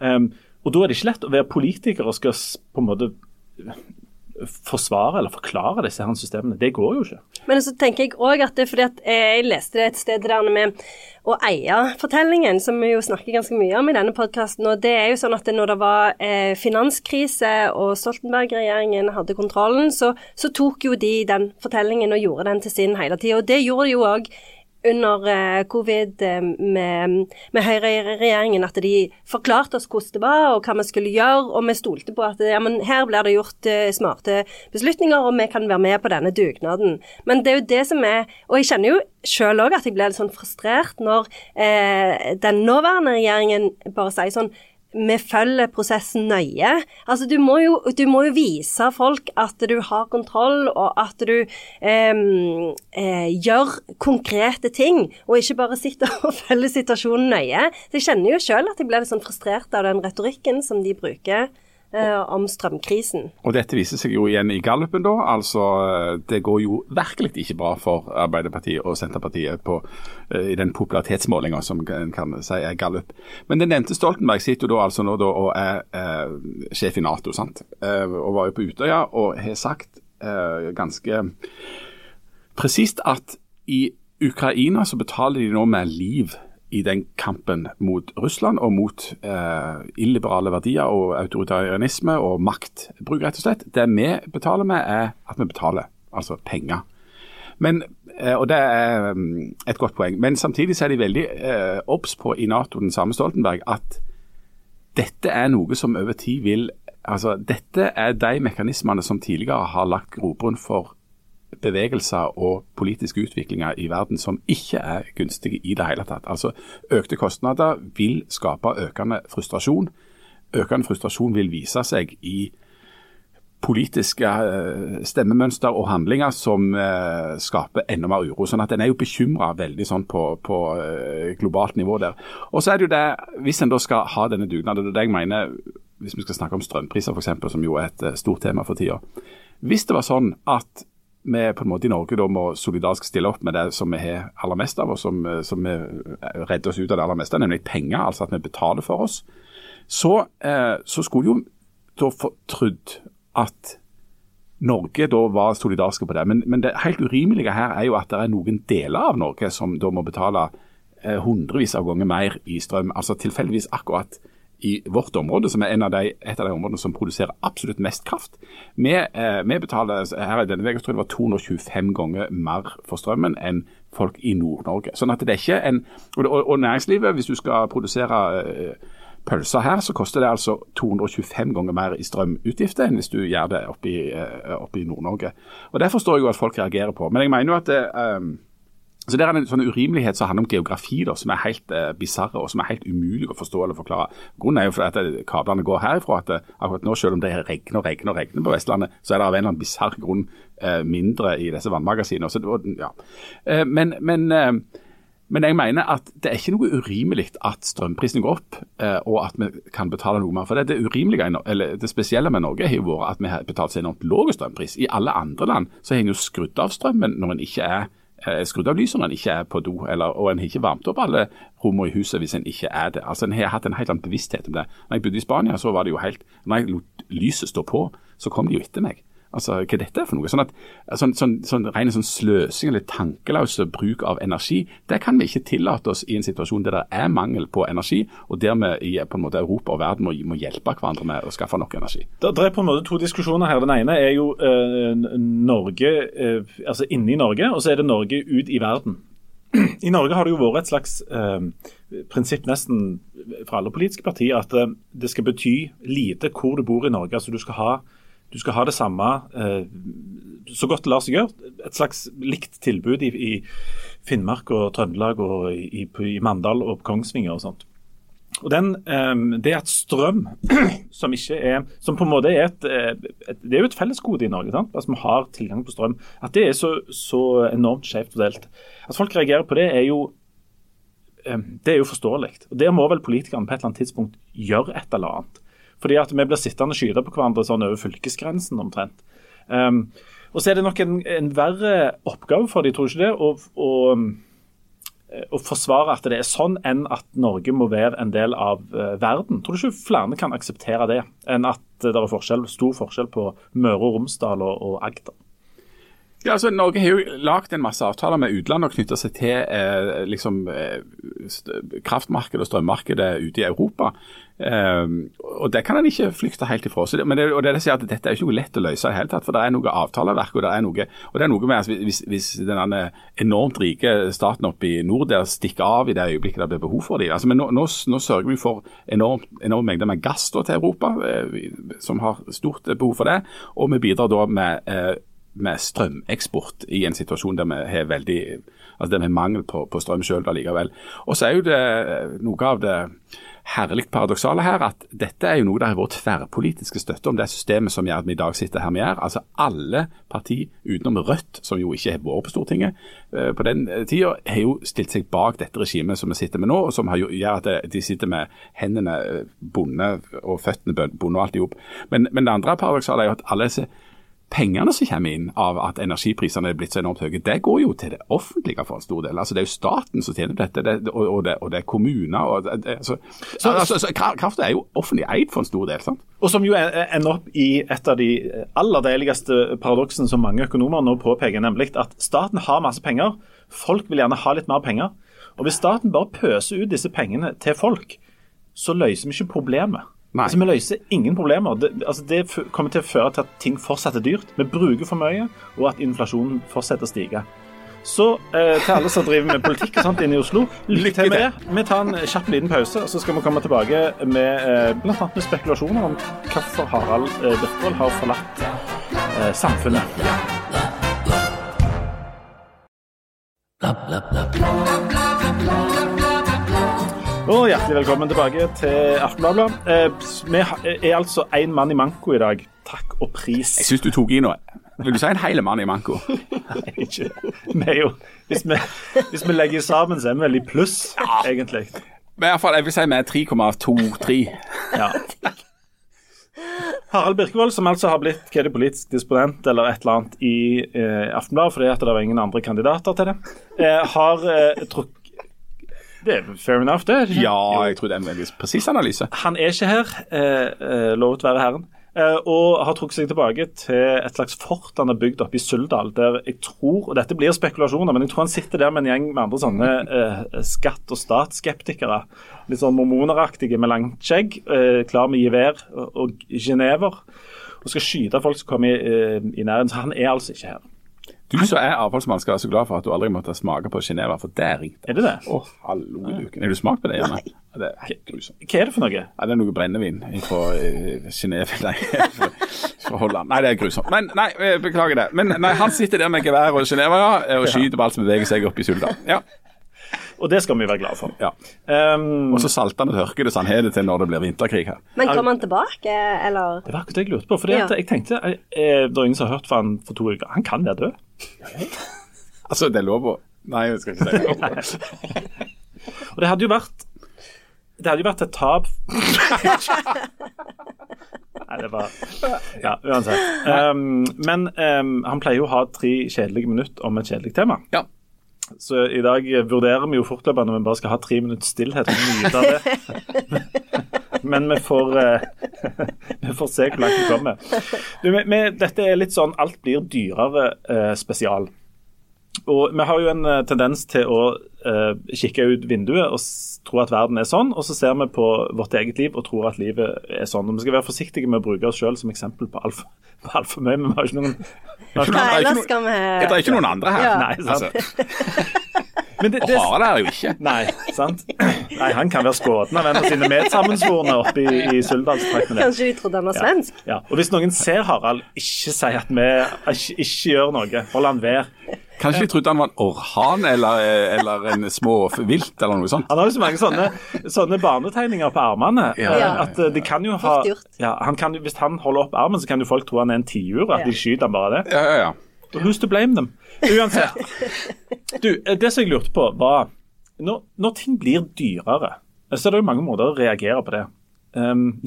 Speaker 3: Um, og Da er det ikke lett å være politiker og skal på en måte forsvare eller forklare disse her systemene. Det går jo ikke.
Speaker 1: Men så tenker jeg òg at det er fordi at jeg leste det et sted der med å eie fortellingen, som vi jo snakker ganske mye om i denne podkasten. Og det er jo sånn at når det var eh, finanskrise og Stoltenberg-regjeringen hadde kontrollen, så, så, tok jo de den fortellingen og gjorde den til sin hele tida. Og det gjorde de jo òg under eh, covid eh, med, med Høyre-regjeringen at de forklarte oss hvordan det var og hva vi skulle gjøre, og vi stolte på at ja, her blir det gjort uh, smarte beslutninger, og vi kan være med på denne dugnaden. Men det er jo det som er Og jeg kjenner jo sjøl òg at jeg blir litt sånn frustrert når eh, den nåværende regjeringen bare sier sånn vi følger prosessen nøye. Altså, du må, jo, du må, jo, vise folk at du har kontroll, og at du eh, eh, gjør konkrete ting, og ikke bare sitter og følger situasjonen nøye. Så jeg kjenner jo sjøl at jeg blir litt sånn frustrert av den retorikken som de bruker om strømkrisen.
Speaker 2: Og dette viser seg jo igjen i gallupen, da. Altså, det går jo virkelig ikke bra for Arbeiderpartiet og Senterpartiet på, uh, i den popularitetsmålinga som en kan si er gallup. Men den nevnte Stoltenberg sitter jo da altså nå da og er uh, sjef i Nato, sant. Og var jo på Utøya og har sagt ganske presist at i Ukraina så betaler de nå med liv i den kampen mot Russland og mot eh, illiberale verdier og autoritarianisme og maktbruk, rett og slett. Det vi betaler med, er at vi betaler, altså penger. Men, eh, og Det er um, et godt poeng. Men samtidig er de veldig eh, obs på i Nato, den samme Stoltenberg, at dette er noe som over tid vil altså Dette er de mekanismene som tidligere har lagt grobunn for bevegelser og politiske utviklinger i verden som ikke er gunstige i det hele tatt. Altså Økte kostnader vil skape økende frustrasjon. Økende frustrasjon vil vise seg i politiske uh, stemmemønster og handlinger som uh, skaper enda mer uro. sånn at En er jo bekymra veldig sånn på, på uh, globalt nivå der. Og så er det jo det, Hvis en da skal ha denne dugnaden, det det jeg mener hvis vi skal snakke om strømpriser f.eks., som jo er et stort tema for tida. Hvis det var sånn at vi på en måte i Norge da må solidarisk stille opp med det som vi har aller mest av, og som, som redder oss ut av det aller meste, nemlig penger, altså at vi betaler for oss, så, eh, så skulle jo da få trodd at Norge da var solidariske på det. Men, men, det helt urimelige her er jo at det er noen deler av Norge som da må betale eh, hundrevis av ganger mer i strøm. Altså tilfeldigvis akkurat i vårt område, som er av de, et av de områdene som produserer absolutt mest kraft. Vi, eh, vi betaler her i denne uka tror jeg det var 225 ganger mer for strømmen enn folk i Nord-Norge. Sånn at det er ikke en, og, og, næringslivet, hvis du skal produsere eh, pølser her, så koster det altså 225 ganger mer i strømutgifter enn hvis du gjør det oppe i, eh, Nord-Norge. Og Det forstår jeg jo at folk reagerer på. Men jeg mener jo at det, um, så Det er en sånn urimelighet som handler om geografi, da, som er helt eh, bisarre og som er helt umulig å forstå eller forklare. Grunnen er jo at eh, kablene går herifra. at eh, akkurat nå, Selv om det regner og regner og regner på Vestlandet, så er det av en eller annen bisarr grunn eh, mindre i disse vannmagasinene. Så ja. Eh, men, men, eh, men, jeg mener at det er ikke noe urimelig at strømprisen går opp, og at vi kan betale noe mer. For Det, det, urimelige, eller det spesielle med Norge har jo vært at vi har betalt så enormt lav strømpris. I alle andre land så har en jo skrudd av strømmen når en ikke er skrudd av lyset når en ikke er på do, eller, og en har ikke varmt opp alle rommene i huset hvis en ikke er det. Altså En har hatt en helt annen bevissthet om det. Når jeg bodde i Spania, så var det jo helt Når jeg lot lyset stå på, så kom de jo etter meg. Altså, Hva dette er for noe? Sånn at sånn, sånn, sånn ren sånn sløsing eller tankeløs bruk av energi, det kan vi ikke tillate oss i en situasjon der det er mangel på energi, og der vi på en måte Europa og verden må, må hjelpe hverandre med å skaffe nok energi.
Speaker 3: Det, er på en måte to diskusjoner her. Den ene er jo eh, Norge, eh, altså inni Norge, og så er det Norge ut i verden. I Norge har det jo vært et slags eh, prinsipp nesten fra alle politiske partier at det skal bety lite hvor du bor i Norge. altså du skal ha du skal ha det samme eh, så godt det lar seg gjøre. Et slags likt tilbud i, i Finnmark og Trøndelag og i, i, Mandal og Kongsvinger og sånt. Og den, eh, Det at strøm, som ikke er som på en måte er et, eh, et Det er jo et fellesgode i Norge. sant? Altså Vi har tilgang på strøm. At det er så, så enormt skjevt fordelt. At folk reagerer på det, er jo det er jo forståelig. Og Der må vel politikerne på et eller annet tidspunkt gjøre et eller annet. Fordi at vi blir sittende og skyte på hverandre sånn over fylkesgrensen omtrent. Um, og så er det nok en, en, verre oppgave for de, tror ikke det, å, å, å, forsvare at det er sånn, enn at Norge må være en del av uh, verden. Tror du ikke flere kan akseptere det, enn at det er forskjell, stor forskjell på Møre og Romsdal og, og Agder.
Speaker 2: Ja, altså Norge har jo lagd en masse avtaler med utlandet og knytta seg til eh, liksom, eh, kraftmarkedet og strømmarkedet ute i Europa. Eh, og Det kan en ikke flykte helt ifra. Så det, men det, og det, det sier at Dette er ikke noe lett å løse i hele tatt, for det er noe avtaleverk. og det er noe, og det er noe med at Hvis, hvis den enormt rike staten oppe i nord der stikker av i det øyeblikket det blir behov for dem altså, Men nå, nå, nå sørger vi for enormt, enorme mengder med gass til Europa, eh, som har stort behov for det. Og vi bidrar da med eh, med strømeksport i en situasjon der vi har veldig altså vi har mangel på, på strøm selv allikevel. Og så er jo det noe av det herlig paradoksale her at dette er jo noe det har vært tverrpolitiske støtte om det systemet som gjør at vi i dag sitter her vi er. Altså alle partier utenom Rødt, som jo ikke har vært på Stortinget eh, på den tida, har jo stilt seg bak dette regimet som vi sitter med nå, og som gjør at de sitter med hendene bonde og føttene bonde og alt i hop. Men, men det andre paradoksale er jo at alle disse pengene som kommer inn av at energiprisene er blitt så enormt høye, det går jo til det offentlige for en stor del. Altså Det er jo staten som tjener dette, det, og, og, det, og, det, er kommuner. og det, så, så, altså, så, Krafta er jo offentlig eid for en stor del. sant?
Speaker 3: Og som jo ender opp i et av de aller deiligste paradoksene som mange økonomer nå påpeker, nemlig at staten har masse penger. Folk vil gjerne ha litt mer penger. Og Hvis staten bare pøser ut disse pengene til folk, så løser vi ikke problemet. Altså, Vi løser ingen problemer. Det, altså, det, kommer til å føre til at ting fortsetter dyrt. Vi bruker for mye, og at inflasjonen fortsetter å stige. Så eh, til alle som driver med politikk og sånt inne i Oslo, lykke til med det. Vi tar en kjapp liten pause, og så skal vi komme tilbake med eh, bl.a. med spekulasjoner om hvorfor Harald eh, Birkvold har forlatt eh, samfunnet. Og hjertelig velkommen tilbake til Aftenbladet. Eh, vi er altså én mann i manko i dag. Takk og pris.
Speaker 2: Jeg syns du tok i noe. Vil du si en hel mann i manko?
Speaker 3: Nei, ikke Vi jo hvis vi, hvis vi, legger sammen, så er vi vel i pluss, ja. egentlig.
Speaker 2: Men iallfall, jeg vil si vi er 3,23. Ja.
Speaker 3: Harald Birkevold, som altså har blitt hva politisk disponent eller et eller annet i eh, Aftenbladet fordi at det var ingen andre kandidater til det, eh, har eh, trukket det er fair enough, det?
Speaker 2: Ja, jeg tror det er en veldig presis analyse.
Speaker 3: Han er ikke her, eh, eh, lovet være herren. Eh, og har trukket seg tilbake til et slags fort han har bygd oppe i Suldal. Der jeg tror, og dette blir spekulasjoner, men jeg tror han sitter der med en gjeng med andre sånne eh, skatt- og statsskeptikere. Litt sånn mormoneraktige med langt skjegg, eh, klar med gevær og, og genever. Og skal skyte folk som kommer i, eh, i nærheten. Så han er altså ikke her.
Speaker 2: Du som er avfallsmann skal være så glad for at du aldri måtte smake på Geneva, for der ringte
Speaker 3: Er det det?
Speaker 2: Å, hallo luken. Har du smakt på det? Janne? Ja, det er helt grusomt.
Speaker 3: Hva er det for noe?
Speaker 2: Ja, det er noe brennevin fra uh, Genève. Nei, fra Holland. Nei, det er grusomt. Men nei, beklager det. Men nei, han sitter der med gevær og Geneva ja, og skyter på alt som beveger seg opp i Suldal. Ja.
Speaker 3: Og det skal vi være glade for.
Speaker 2: Ja. Um, og så salter han og tørker det så han har det til når det blir vinterkrig her.
Speaker 1: Men kommer han tilbake, eller?
Speaker 3: Det var akkurat det jeg lurte på. For ja. jeg tenkte, jeg, jeg, Det er ingen som har hørt fra han for to uker. Han kan være død.
Speaker 2: altså, det er lov å Nei, jeg skal ikke si det.
Speaker 3: og det hadde jo vært Det hadde jo vært et tap Nei, det var Ja, uansett. Um, men um, han pleier jo å ha tre kjedelige minutter om et kjedelig tema.
Speaker 2: Ja.
Speaker 3: Så i dag vurderer vi jo fortløpende om vi bare skal ha tre minutter stillhet og nyte av det. Men vi får, uh, vi får se hvor langt vi kommer. Dette er litt sånn alt blir dyrere uh, spesial. Og Vi har jo en uh, tendens til å kikke ut vinduet og tro at verden er sånn, og så ser vi på vårt eget liv og tror at livet er sånn. Og Vi skal være forsiktige med å bruke oss selv som eksempel på altfor alt for mye. Vi har ikke noen
Speaker 1: Nei, skal vi
Speaker 2: Det er ikke noen andre her.
Speaker 3: Ja. Nei, sant. Altså.
Speaker 2: Men det, det, og Harald er jo ikke.
Speaker 3: Nei, sant. Nei, Han kan være skåten av en av sine medsammensvorne oppe i, i Suldalstraktene.
Speaker 1: Kanskje de trodde han var svensk?
Speaker 3: Ja, ja. Og Hvis noen ser Harald, ikke si at vi ikke, ikke gjør noe. Hold han ved.
Speaker 2: Kanskje de trodde han var en orhan eller, eller en småvilt eller noe sånt.
Speaker 3: Han har jo så mange sånne, sånne barnetegninger på armene. Ja. at de kan jo ha ja, han kan, Hvis han holder opp armen, så kan jo folk tro han er en tiur, at de skyter han bare det.
Speaker 2: Ja, ja, ja.
Speaker 3: Who's to blame them? Uansett. Du, det som jeg lurte på, var når, når ting blir dyrere, så er det jo mange måter å reagere på det. Um,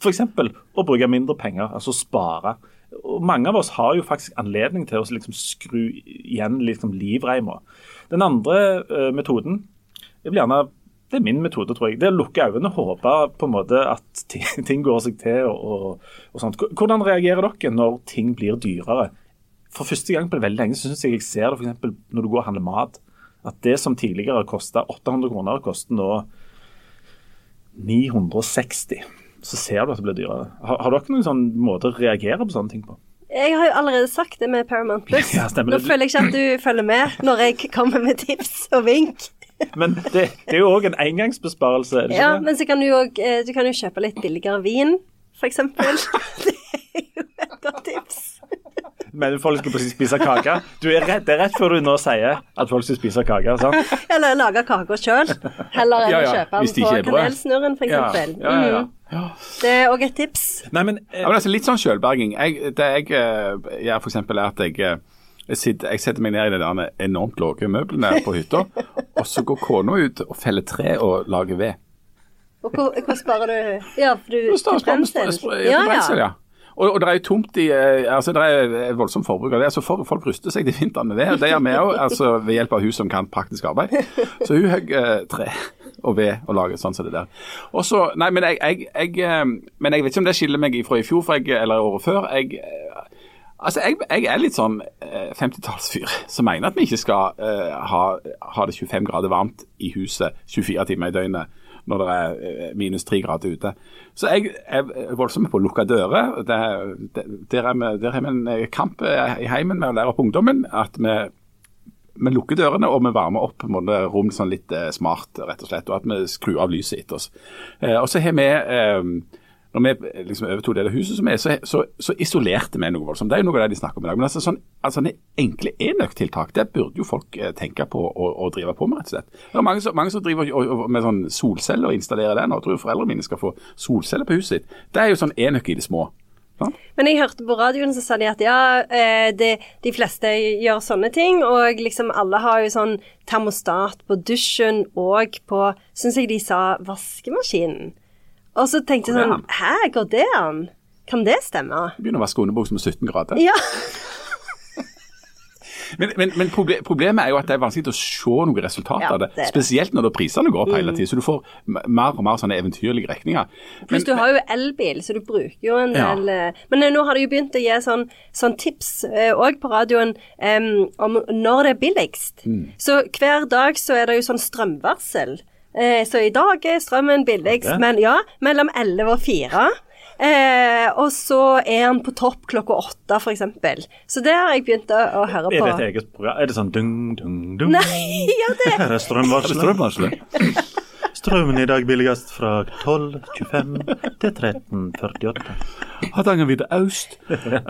Speaker 3: F.eks. å bruke mindre penger, altså spare og Mange av oss har jo faktisk anledning til å liksom skru igjen liksom livreima. Den andre uh, metoden jeg vil gjerne det er min metode, tror jeg. Det er å lukke øynene og håpe på en måte at ting, går seg til. og, og, og. Hvordan reagerer dere når ting blir dyrere? For første gang på det veldig lenge så synes jeg jeg ser det eksempel når du går og handler mat. At det som tidligere kosta 800 kroner, koster nå 960. Så ser du at det blir dyrere. Har, har dere noen sånn måte å reagere på sånne ting på?
Speaker 1: Jeg har jo allerede sagt det med Paramount Plus.
Speaker 3: Ja,
Speaker 1: Nå føler jeg ikke at du følger med når jeg kommer med tips og vink.
Speaker 3: Men det, det er jo òg en engangsbesparelse. er det
Speaker 1: Ja,
Speaker 3: det?
Speaker 1: men så kan du jo eh, Du kan jo kjøpe litt billigere vin, eksempel. Det er jo et godt tips.
Speaker 3: Men folk skal spise kake. Er det er rett før du nå sier at folk skal spise kake. sant?
Speaker 1: Eller lage kaka sjøl, heller enn
Speaker 2: Ja,
Speaker 1: å
Speaker 2: ja,
Speaker 1: kjøpe den på kanelsnurren, for
Speaker 2: Ja, ja, ja, ja.
Speaker 1: Mhm. Det er òg et tips.
Speaker 3: Nei, men, eh,
Speaker 2: Ja, men altså Litt sånn sjølberging. Det jeg eh, gjør eksempel er at jeg, eh, jeg, setter meg ned i de der enormt lave møblene på hytta, og så går kona ut og feller tre og lager ved.
Speaker 1: Og hvor, hvor sparer du Ja, for du
Speaker 2: Og så
Speaker 1: til brensel?
Speaker 2: Ja, brensel, ja. Og, og det er jo tomt i eh, altså det er et voldsomt forbruk av det. så for, Folk ruster seg til vinteren med ved. Det gjør vi òg, altså, ved hjelp av hun som kan praktisk arbeid. Så hun hogg eh, tre og ved og lager sånn som det der. Og så, nei, men jeg, jeg, jeg, eh, men jeg vet ikke om det skiller meg fra i fjor for jeg, eller året før. Jeg, eh, altså, jeg, jeg er litt sånn eh, 50-tallsfyr som mener at vi ikke skal eh, ha, ha det 25 grader varmt i huset 24 timer i døgnet når det er eh, minus tre grader ute. Så jeg er voldsom på å lukke dører. Der er der har vi en eh, kamp eh, i heimen med å lære opp ungdommen at vi, vi lukker dørene og vi varmer opp måte, rom sånn litt smart, rett og slett. Og at vi skrur av lyset etter oss. Og så har vi når vi liksom overtok det huset som er, så, så, så isolerte vi noe voldsomt. Det er jo noe av det de snakker om i dag. Men altså, sånn, altså enkle enøktiltak, det burde jo folk eh, tenke på å, drive på med, rett og slett. Det er mange som, mange som driver og, og, med sånn solceller og installerer det nå. Jeg tror foreldrene mine skal få solceller på huset sitt. Det er jo sånn enøk i det små.
Speaker 1: Men jeg hørte på radioen så sa de at ja, de, de fleste gjør sånne ting, og liksom alle har jo sånn termostat på dusjen og på, syns jeg de sa, vaskemaskinen. Og så tenkte jeg sånn, hæ, går det an? Kan det stemme?
Speaker 2: Begynner å vaske underbuksa med 17 grader.
Speaker 1: Ja.
Speaker 2: Men, men, men proble problemet er jo at det er vanskelig å se noe resultat
Speaker 1: Ja,
Speaker 2: av det.
Speaker 1: det.
Speaker 2: Spesielt når prisene går opp hele tiden. Så du får mer og mer sånne eventyrlige regninger.
Speaker 1: Pluss du har jo elbil, så du bruker jo en del eh, Men eh, nå har de jo begynt å gi sånn, sånn tips òg på radioen um, om når det er billigst.
Speaker 2: Mm.
Speaker 1: Så hver dag så er det jo sånn strømvarsel. Eh, så i dag er strømmen billigst, men ja, mellom 11 og 4. Eh, og så er han på topp klokka åtte, f.eks. Så det har jeg begynt å, å høre
Speaker 3: er det et eget program? Er det sånn dung, dung, dung?
Speaker 1: Nei, ja, det
Speaker 3: Her er strømvarselet. Strømmen i dag billigst fra 12.25 til 13.48.
Speaker 2: Hardangervidda øst,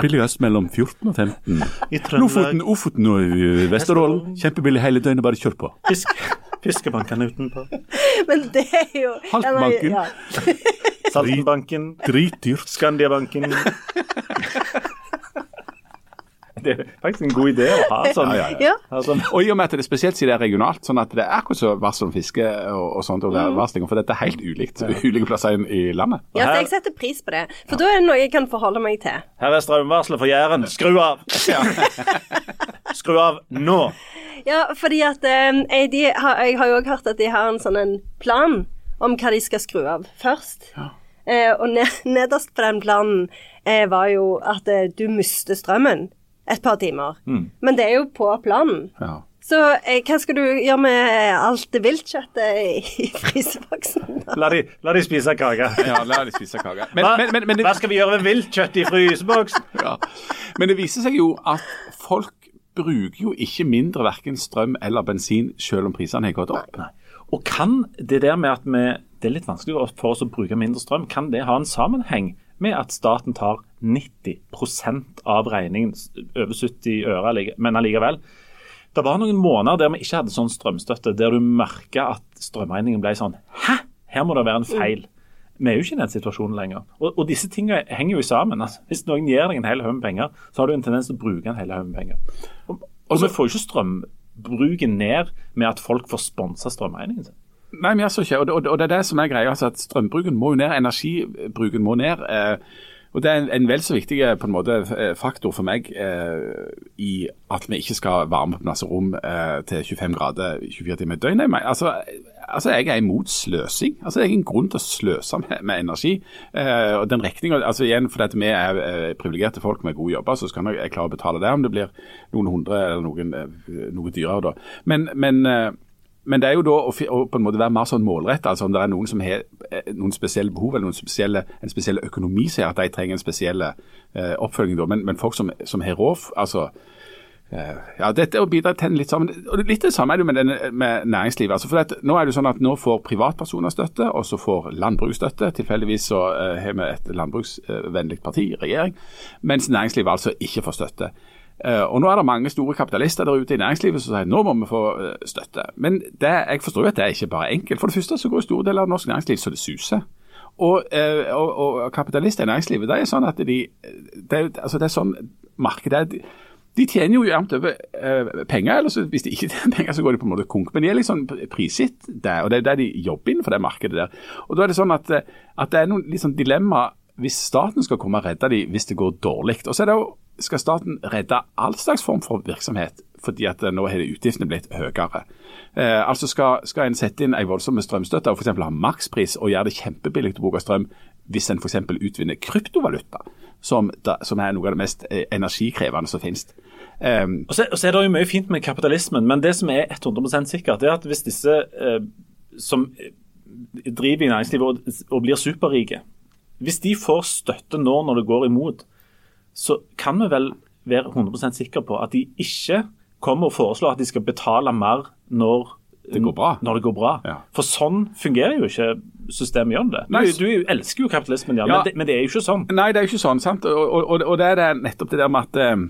Speaker 2: billigst mellom 14 og 15.
Speaker 3: I Trøndelag
Speaker 2: Lofoten, Ofoten og Vesterålen, kjempebillig hele døgnet, bare kjør på.
Speaker 3: fisk, fiskebankene utenpå.
Speaker 1: Men det er jo
Speaker 2: Haltbanken.
Speaker 1: Ja,
Speaker 3: Saltenbanken,
Speaker 2: Dritdyrt.
Speaker 3: Skandiabanken. Det er faktisk en god idé å ha sånn.
Speaker 2: Ja, ja,
Speaker 1: ja.
Speaker 3: Sånn.
Speaker 2: Og i og med at det er spesielt siden det er regionalt, sånn at det er akkurat som varsel om fiske og, og sånt, og værvarsling, for dette er helt ulikt ulike plasser i, landet.
Speaker 1: ja, så jeg setter pris på det. For da er det noe jeg kan forholde meg til.
Speaker 3: Her er strømvarselet for Jæren. Skru av! Skru av nå!
Speaker 1: Ja, fordi at eh, jeg, de har, jeg har jo òg hørt at de har en sånn en plan om hva de skal skru av først. Eh, og ne nederst på den planen eh, var jo at eh, du mister strømmen et par timer. Men det er jo på planen.
Speaker 2: Ja.
Speaker 1: Så eh, hva skal du gjøre med alt det viltkjøttet i, fryseboksen?
Speaker 3: La de, la de spise kake.
Speaker 2: ja, la de spise kake. Men,
Speaker 3: Hva,
Speaker 2: men, men, men,
Speaker 3: hva skal vi gjøre med viltkjøtt i fryseboksen?
Speaker 2: ja. men det viser seg jo at folk bruker jo ikke mindre verken strøm eller bensin, selv om prisene har gått opp.
Speaker 3: Nei. Og kan det der med at vi, det er litt vanskelig for oss å bruke mindre strøm, kan det ha en sammenheng med at staten tar 90% av regningen, over 70 øre, men allikevel. Det var noen måneder der vi ikke hadde sånn strømstøtte, der du merka at strømregningen ble sånn Hæ, her må det være en feil. Vi er jo ikke i den situasjonen lenger. Og, og disse tingene henger jo sammen. Altså, hvis noen gir deg en hel haug med penger, så har du en tendens til å bruke en hel haug med penger. Og, og vi får jo ikke strømbruken ned med at folk får sponsa strømregningen sin.
Speaker 2: Nei, vi gjør så ikke. Og det, og og det er det som er greia. Altså at strømbruken må jo ned, energibruken må ned. Eh, Og Det er en, en vel så viktig på en måte, faktor for meg eh, i at vi ikke skal varme opp masse rom eh, til 25 grader 24 timer i døgnet. Altså, altså, Jeg er imot sløsing. Altså, Jeg er en grunn til å sløse med, med energi. Eh, og den regningen, altså igjen Fordi vi er eh, privilegerte folk med gode jobber, så skal jeg klare å betale det om det blir noen hundre eller noen, eh, noe dyrere. da. Men, men eh, men det er jo da å, på en måte være mer sånn målrett, Altså om det er noen som har eh, noen spesielle behov eller noen spesielle, en spesiell økonomi som at de trenger en spesiell eh, oppfølging. Da. Men, men, folk som, som har råd altså eh, ja, Dette er å bidra til litt sammen. og Litt det samme er det med, denne, med næringslivet. altså for at, Nå er det sånn at nå får privatpersoner støtte, og så får landbruk støtte. Tilfeldigvis så har har vi et landbruksvennlig parti i regjering, mens næringslivet altså ikke får støtte. Uh, og Nå er det mange store kapitalister der ute i næringslivet som sier nå må vi få uh, støtte. Men det, jeg forstår jo at det er ikke bare enkelt. For det første så går store deler av norsk næringsliv så det suser. Og, uh, og, og, kapitalister i næringslivet det er sånn at de, det, altså det er sånn markedet de, de tjener jo jevnt over penger, eller hvis de ikke tjener penger, så går de på en måte konk. Men de er liksom prisgitt det, og det er der de jobber innenfor det markedet der. Og Da er det sånn at, at det er noen liksom dilemma hvis staten skal komme og redde dem hvis det går dårlig. Og så er det jo skal staten redde all slags form for virksomhet, fordi at nå har utgiftene blitt høyere. Eh, altså skal, skal, en sette inn en voldsom strømstøtte og f.eks. ha makspris og gjøre det kjempebillig å bruke strøm hvis en f.eks. utvinner kryptovaluta, som, da, som, er noe av det mest eh, energikrevende som finnes.
Speaker 3: Um, og, så, og, så, er det jo mye fint med kapitalismen, men det som er 100 sikkert, er at hvis disse eh, som driver i næringslivet og, og blir superrike, hvis de får støtte nå når det går imot, så kan vi vel være 100 sikre på at de ikke kommer og foreslår at de skal betale mer når
Speaker 2: det går bra.
Speaker 3: Når det går bra. Ja. For sånn fungerer jo ikke systemet gjør det. Du, du, elsker jo kapitalismen, ja, ja. Men, det, men, det, er jo ikke sånn.
Speaker 2: Nei, det er jo ikke sånn. sant? Og, og, og det er nettopp det der med at eh,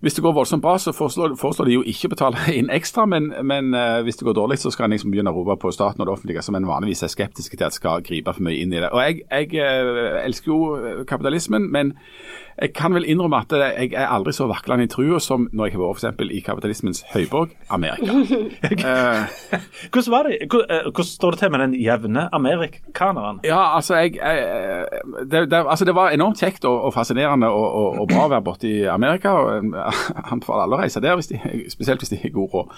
Speaker 2: hvis det går voldsomt bra, så foreslår, foreslår de jo ikke å betale inn ekstra, men, men eh, hvis det går dårlig, så skal en liksom begynne å rope på staten og det offentlige, som en vanligvis er skeptiske til at skal gripe for mye inn i det. Og Jeg, jeg eh, elsker jo kapitalismen, men jeg kan vel innrømme at jeg er aldri så vaklende i trua som når jeg har vært f.eks. i kapitalismens høyborg, Amerika.
Speaker 3: uh, hvordan, var det? hvordan står det til med den jevne amerikaneren?
Speaker 2: Ja, altså, jeg, jeg det, det, altså, det, var enormt kjekt og, og fascinerende og, og, og, bra å være borte i Amerika. og Anbefaler alle å reise der, hvis de, spesielt hvis de har god råd.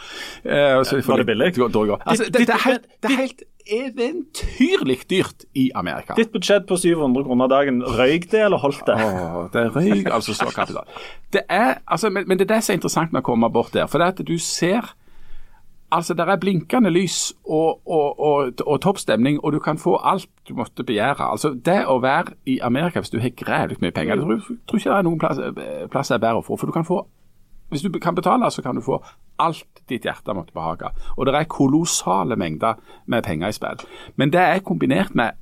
Speaker 3: Uh, var det billig?
Speaker 2: Altså, det, det, er helt, det er helt eventyrlig dyrt i Amerika.
Speaker 3: Ditt budsjett på 700 kroner dagen, røyk det eller holdt det?
Speaker 2: Oh, det røyk altså så kapital. Det er, altså, men, men, det er det som er interessant med å komme bort der. For det at du ser Altså, Det er blinkende lys og, og, og, og topp stemning, og du kan få alt du måtte begjære. Altså, Det å være i Amerika hvis du har grævlig mye penger, jeg tror, tror ikke det er noen plass, plass er bedre å få. For du kan få hvis du kan betale, så kan du få alt ditt hjerte måtte behage. Og det er kolossale mengder med penger i spill. Men det er kombinert med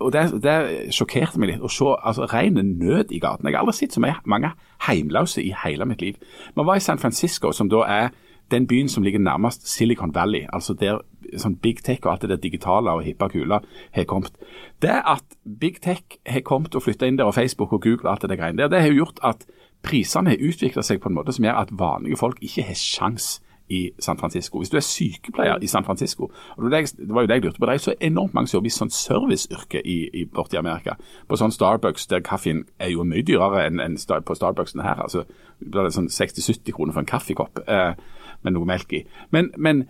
Speaker 2: og det, det sjokkerte meg litt å se altså, ren nød i gaten. Jeg har aldri sett så mange heimløse i hele mitt liv. Vi var i San Francisco, som da er den byen som ligger nærmest Silicon Valley. altså der sånn Big Tech og alt det der digitale og hippe kule har kommet. Det at Big Tech har kommet og flytta inn der, og Facebook og Google og alt det der greiene der, det har jo gjort at prisene har utvikla seg på en måte som gjør at vanlige folk ikke har sjans i San Francisco. Hvis du er sykepleier i San Francisco, og det, var jo det jeg lurte på, det er så enormt mange som jobber i sånn serviceyrke i, i, borti Amerika. På sånn Starbucks, der kaffen er jo mye dyrere enn en på Starbucksen her. altså Det blir sånn 60-70 kroner for en kaffekopp eh, med noe melk i. Men, men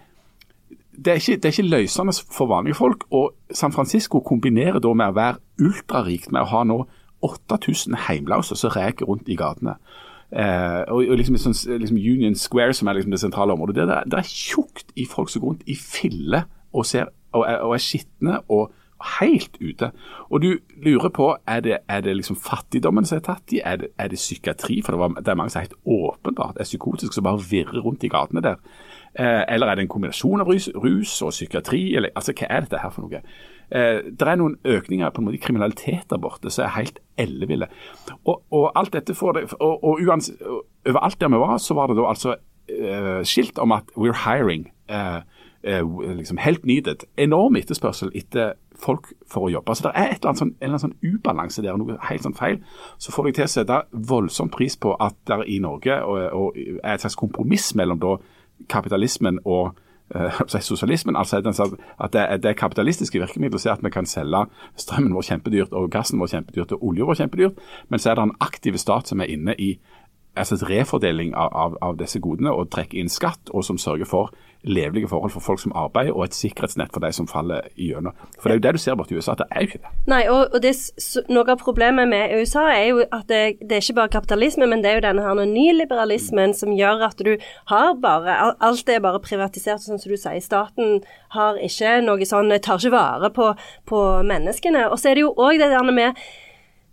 Speaker 2: det, er ikke, det ikke løsende for vanlige folk. og San Francisco kombinerer da med å være ultrarikt med å ha nå 8000 heimløse som reker rundt i gatene. Eh, og, og liksom, sånn, liksom, Union Square, som er liksom det sentrale området, det, det, er tjukt i folk som går rundt i fille og, ser, og, og er skitne og helt ute. Og du lurer på er det, er det liksom fattigdommen som er tatt i, er det, er det psykiatri? For det, var, det, er mange som helt åpenbart er psykotiske som bare virrer rundt i gatene der. Eh, eller er det en kombinasjon av rus, rus og psykiatri? Eller, altså, Hva er dette her for noe? Eh, det er noen økninger på en måte i kriminalitet der borte som er helt elleville. Og, og, alt dette får det, og, og uans, overalt der vi var, så var det da altså uh, skilt om at we're hiring. Uh, uh, liksom Helt needed. Enorm etterspørsel etter folk for å jobbe. Så det er et eller annet sånn, en eller annen sånn ubalanse der, noe helt sånn feil. Så får jeg til å sette voldsom pris på at det i Norge og, og er et slags kompromiss mellom da kapitalismen og eh, sosialismen. altså At det det kapitalistiske virkemidler er at vi kan selge strømmen vår kjempedyrt og gassen vår kjempedyrt og oljen vår kjempedyrt, men så er det en aktiv stat som er inne i altså refordeling av, av, av, disse godene og trekker inn skatt, og som sørger for levelige forhold for folk som arbeider, og et sikkerhetsnett for de som faller igjennom. For det er jo det du ser borti USA, at det er jo ikke det.
Speaker 1: Nei, og, og det, noe av problemet med USA er jo at det, det, er ikke bare kapitalisme, men det er jo denne her nyliberalismen som gjør at du har bare Alt er bare privatisert, sånn som du sier. Staten har ikke noe sånn Tar ikke vare på, på menneskene. Og så er det jo òg det der med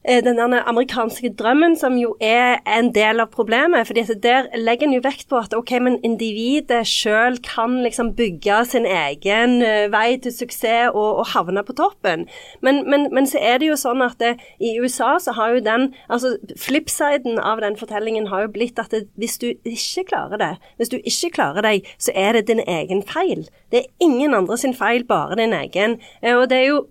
Speaker 1: Eh, den amerikanske drømmen, som jo er en del av problemet. fordi Der legger en jo vekt på at ok, men individet sjøl kan liksom bygge sin egen uh, vei til suksess og, og havne på toppen. Men, men, men, så er det jo sånn at det, i USA så har jo den altså Flipsiden av den fortellingen har jo blitt at det, hvis du ikke klarer det, hvis du ikke klarer deg, så er det din egen feil. Det er ingen andre sin feil, bare din egen. Og det er jo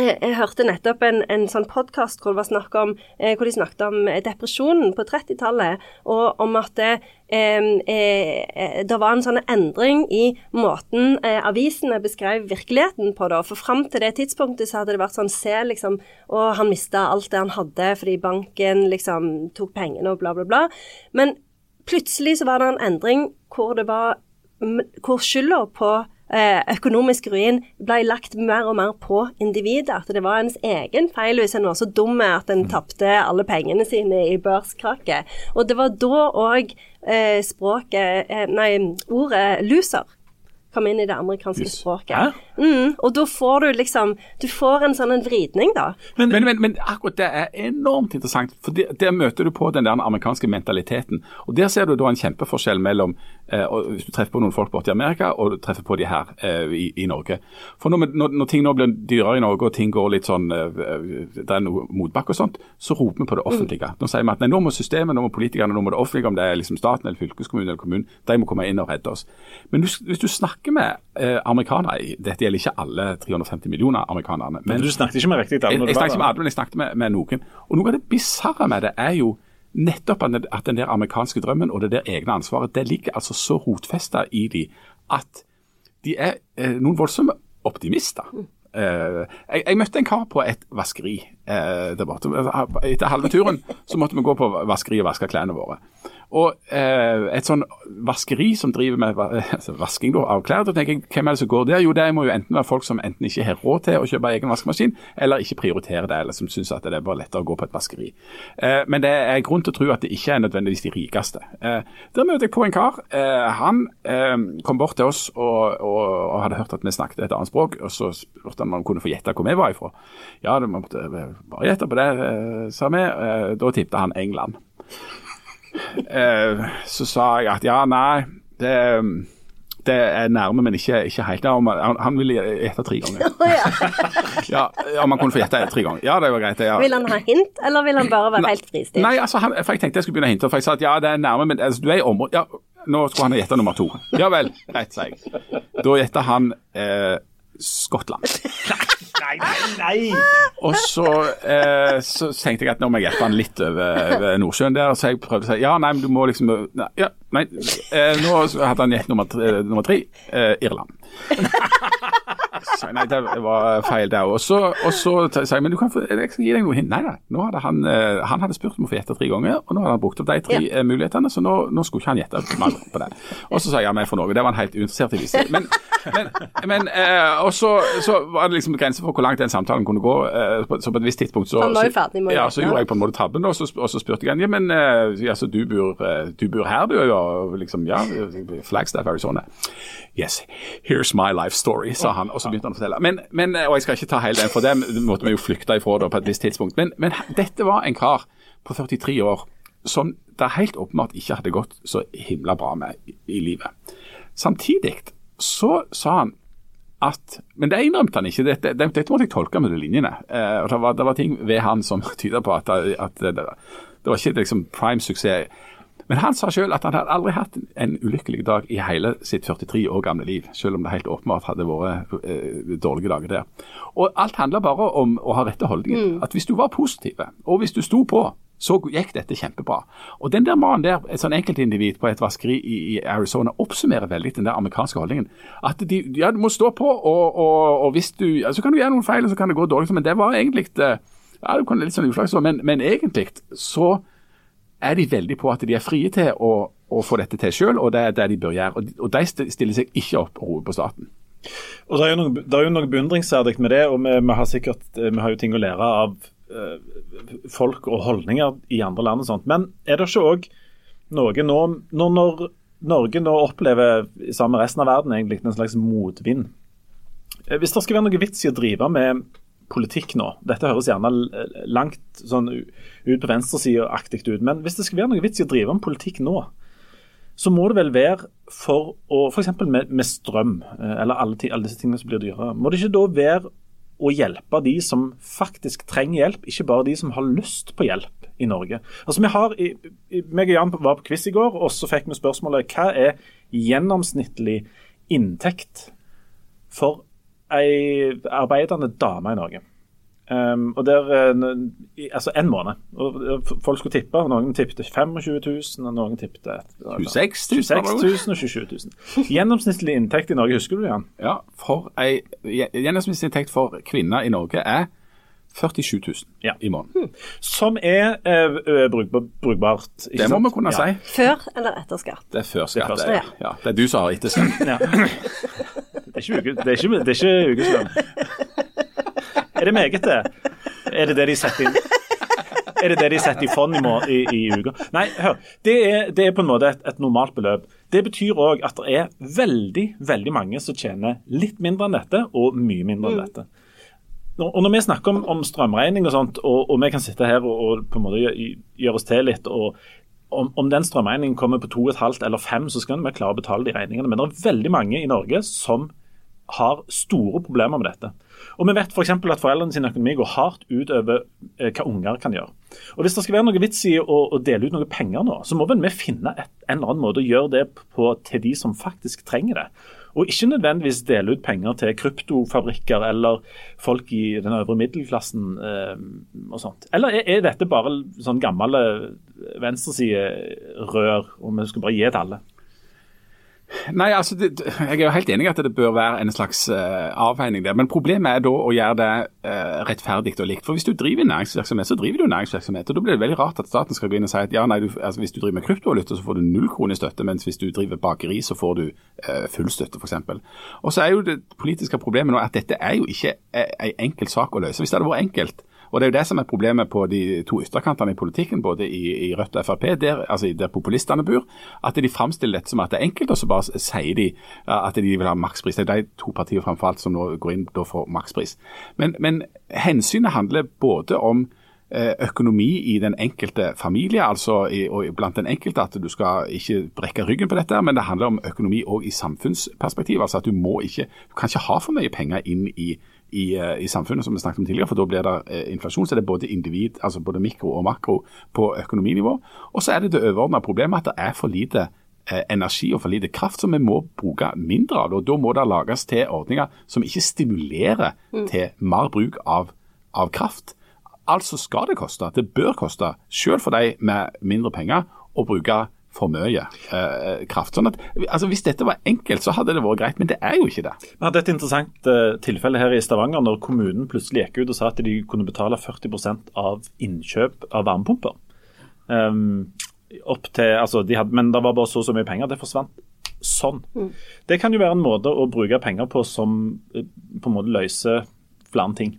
Speaker 1: jeg, hørte nettopp en, en sånn podkast hvor, eh, hvor, de snakket om eh, depresjonen på 30-tallet, og om at det, eh, eh, det var en sånn endring i måten eh, avisene beskrev virkeligheten på. Da. For fram til det tidspunktet så hadde det vært sånn se liksom Og han mista alt det han hadde fordi banken liksom tok pengene og bla, bla, bla. Men plutselig så var det en endring hvor det var hvor skylda på Eh, økonomisk ruin ble lagt mer og mer på individet. At det var ens egen feil hvis en var så dum at en tapte alle pengene sine i børskrakket. Og det var da òg eh, språket eh, Nei, ordet 'loser' kom inn i det amerikanske yes. språket. Mm, og da får du liksom Du får en sånn en vridning, da.
Speaker 2: Men, men, men, men, akkurat det er enormt interessant, for der, der møter du på den der amerikanske mentaliteten. Og Der ser du da en kjempeforskjell mellom eh, hvis du treffer på noen folk borte i Amerika og du treffer på de her eh, i, i, Norge. For når, når, når, ting nå blir dyrere i Norge og ting går litt sånn eh, det er noe motbakke og sånt, så roper vi på det offentlige. Mm. Nå sier vi at nei, nå må systemet, nå må politikerne, nå må det offentlige, om det er liksom staten eller fylkeskommunen eller kommunen, de må komme inn og redde oss. Men hvis, hvis du snakker med amerikanere Dette gjelder ikke alle 350 millioner amerikanerne.
Speaker 3: Men, men du snakket ikke med riktig
Speaker 2: alle? Jeg, jeg snakket med alle, men jeg snakket med, med, noen. Og Noe av det bisarre med det er jo nettopp at den der amerikanske drømmen og det der egne ansvaret det ligger altså så rotfesta i de at de er eh, noen voldsomme optimister. Uh, jeg, jeg, møtte en kar på et vaskeri uh, der borte. Etter halve turen så måtte vi gå på vaskeri og vaske klærne våre. Og eh, et sånn vaskeri som driver med altså vasking da, av klær, da tenker jeg hvem er det som går der? Jo, det må jo enten være folk som enten ikke har råd til å kjøpe egen vaskemaskin, eller ikke prioriterer det, eller som syns at det er bare lettere å gå på et vaskeri. Eh, men det er grunn til å tro at det ikke er nødvendigvis de rikeste. Eh, der møter jeg på en kar. Eh, han eh, kom bort til oss og, og, og, hadde hørt at vi snakket et annet språk, og så spurte han om han kunne få gjette hvor vi var ifra. Ja, du måtte bare gjette på det, eh, sa vi. da tippet han England. Eh, så sa jeg at ja, nei, det, det er nærme, men ikke, ikke helt. Han, han ville gjette tre ganger. ja, Om han kunne få gjette tre ganger. Ja, det var greit. Ja.
Speaker 1: Vil han ha hint, eller vil han bare være helt fristilt?
Speaker 2: Nei, altså, han, for jeg tenkte jeg skulle begynne å hinte. For jeg sa at ja, det er nærme, men altså, du er i området ja, Nå skulle han gjette nummer to. Ja vel, greit, sa jeg. Da gjetta han eh, Skottland.
Speaker 3: Nei, nei, nei!
Speaker 2: Og så, eh, så, tenkte jeg at nå må jeg hjelpe han litt over, over Nordsjøen der. Så jeg prøvde å si ja, nei, men du må liksom nei, ja, nei. Eh, nå hadde han gjett nummer, nummer, tre. Eh, Irland. Så, nei, det var feil der. Og så, og så sa jeg men du kan få, jeg skal gi deg noe hint. Nei, nei. Nå hadde han, eh, han hadde spurt om å få gjette tre ganger, og nå hadde han brukt opp de tre ja. Eh, mulighetene, så nå, nå, skulle ikke han gjette mer på det. Og så sa jeg ja, men for noe. Det var han helt uinteressert i. Vise. Men, men, men eh, og så, så, var det liksom grenser for hvor langt den samtalen kunne gå. Så på et visst tidspunkt så,
Speaker 1: ferdig,
Speaker 2: ja, så gjorde jeg på en måte tabben, og så, og så spurte jeg han ja, men altså, du, bor, du bor her, du, og liksom, ja, Flagstaff, Arizona. Yes, here's my life story, sa han. Og så begynte han å fortelle. Men, men, og jeg skal ikke ta hele den, for det måtte vi jo flykte ifra da på et visst tidspunkt. Men, men dette var en kar på 43 år som det helt åpenbart ikke hadde gått så himla bra med i, i livet. Samtidig så sa han at Men det innrømte han ikke. Dette, dette, dette måtte jeg tolke de linjene. Eh, og det var, det var, ting ved han som tyder på at, at det, det, var ikke liksom prime suksess. Men han sa selv at han hadde aldri hatt en ulykkelig dag i hele sitt 43 år gamle liv, selv om det helt åpenbart hadde vært eh, dårlige dager der. Og Alt handler bare om å ha rette holdninger. Mm. At hvis du var positiv, og hvis du sto på, så gikk dette kjempebra. Og den der mannen der, et sånn enkeltindivid på et vaskeri i, i Arizona, oppsummerer veldig den der amerikanske holdningen. At de, ja, du må stå på, og, og, og hvis du ja, Så kan du gjøre noen feil, og så kan det gå dårlig, men det var egentlig eh, ja, det kunne litt sånn uflaks, men, men egentlig så er de veldig på at de er frie til å, å få dette til selv, og det er det de bør gjøre. Og de, stiller seg ikke opp og roper på staten.
Speaker 3: Og Det er jo noe, det noe beundringsverdig med det, og vi, vi, har sikkert, vi har jo ting å lære av eh, folk og holdninger i andre land. og sånt. Men er det ikke òg noe nå når, når, Norge nå opplever, sammen med resten av verden, egentlig en slags motvind eh, Hvis det skal være noe vits i å drive med politikk nå. Dette høres gjerne langt sånn ut på venstresida-aktig ut. Men hvis det skal være noe vits i å drive med politikk nå, så må det vel være for å F.eks. Med, med strøm, eh, eller alle, alle, disse tingene som blir dyrere. Må det ikke da være å hjelpe de som faktisk trenger hjelp, ikke bare de som har lyst på hjelp i Norge. Altså vi har, meg og Jan var på quiz i går, og så fikk vi spørsmålet hva er gjennomsnittlig inntekt for ei arbeidende dame i Norge. Um, og der, uh, altså en måned. Og folk skulle tippe. og Noen tippet 25 000, og noen tippet
Speaker 2: 26 000,
Speaker 3: 26 000 og 27 000. Gjennomsnittlig inntekt i Norge, husker du det, Jan?
Speaker 2: Ja, for ei, gjennomsnittlig inntekt for kvinner i Norge er 47 000 ja. i måneden.
Speaker 3: Som er uh, bruk, brukbart.
Speaker 2: det må sant? vi kunne ja.
Speaker 1: si. Før eller etter skatt?
Speaker 2: Det er før skatt. Det er, ja. ja. det er du som har etter skatt.
Speaker 3: det er ikke, uke, ikke, ikke ukeslønn. Er det meget, det? Er det det de setter inn? Er det det de setter i fond i, i, i uka? Nei, hør. Det er, det er, på en måte et, et normalt beløp. Det betyr òg at det er veldig veldig mange som tjener litt mindre enn dette, og mye mindre enn mm. dette. Og Når vi snakker om, om strømregning og sånt, og, og, vi kan sitte her og, og på en måte gjøre oss til litt og om, om, den strømregningen kommer på to og et halvt eller fem, så skal vi klare å betale de regningene. Men det er veldig mange i Norge som har store problemer med dette. Og Vi vet f.eks. For at foreldrene sin økonomi går hardt ut over eh, hva unger kan gjøre. Og Hvis det skal være noe vits i å, dele ut noe penger nå, så må vel vi finne et, en eller annen måte å gjøre det på til de som faktisk trenger det. Og ikke nødvendigvis dele ut penger til kryptofabrikker eller folk i den øvre middelklassen eh, og sånt. Eller er, er dette bare sånn gamle venstresiderør, og vi skal bare gi til alle?
Speaker 2: Nei, altså, det, Jeg er jo helt enig i at det bør være en slags uh, avveining der. Men problemet er da å gjøre det uh, rettferdig og likt. For Hvis du driver næringsvirksomhet, så driver du næringsvirksomhet. og Da blir det veldig rart at staten skal gå inn og si at ja, nei, du, altså, hvis du driver med kryptovaluta, så får du null kroner i støtte, mens hvis du driver bakeri, så får du uh, full støtte, f.eks. Og så er jo det politiske problemet nå at dette er jo ikke en enkel sak å løse. Hvis det hadde vært enkelt, og Det er jo det som er problemet på de to ytterkantene i politikken, både i, i Rødt og Frp, der, altså der populistene bor. At de framstiller dette som at det er enkelt, og så bare sier de at de vil ha makspris. Det er de to partiene framfor alt som nå går inn for makspris. Men, men hensynet handler både om eh, økonomi i den enkelte familie, altså i, og blant den enkelte at du skal ikke brekke ryggen på dette, men det handler om økonomi òg i samfunnsperspektiv. altså at Du må ikke, du kan ikke ha for mye penger inn i i, eh, i, samfunnet, som vi snakket om tidligere. For da blir det eh, inflasjon. Så det er både individ, altså både mikro og makro på økonominivå. Og så er det det overordna problemet at det er for lite eh, energi og for lite kraft som vi må bruke mindre av. og Da må det lages til ordninger som ikke stimulerer mm. til mer bruk av, av kraft. Altså skal det koste, det bør koste, selv for de med mindre penger, å bruke for mye eh, kraft. Sånn at, altså Hvis dette var enkelt, så hadde det vært greit, men det er jo ikke det.
Speaker 3: Vi hadde et interessant eh, tilfelle her i Stavanger, når kommunen plutselig gikk ut og sa at de kunne betale 40% av innkjøp av varmepumper. Um, opp til, altså de hadde, Men det var bare så så mye penger. Det forsvant sånn. Mm. Det kan jo være en måte å bruke penger på som uh, på en måte løser flere ting.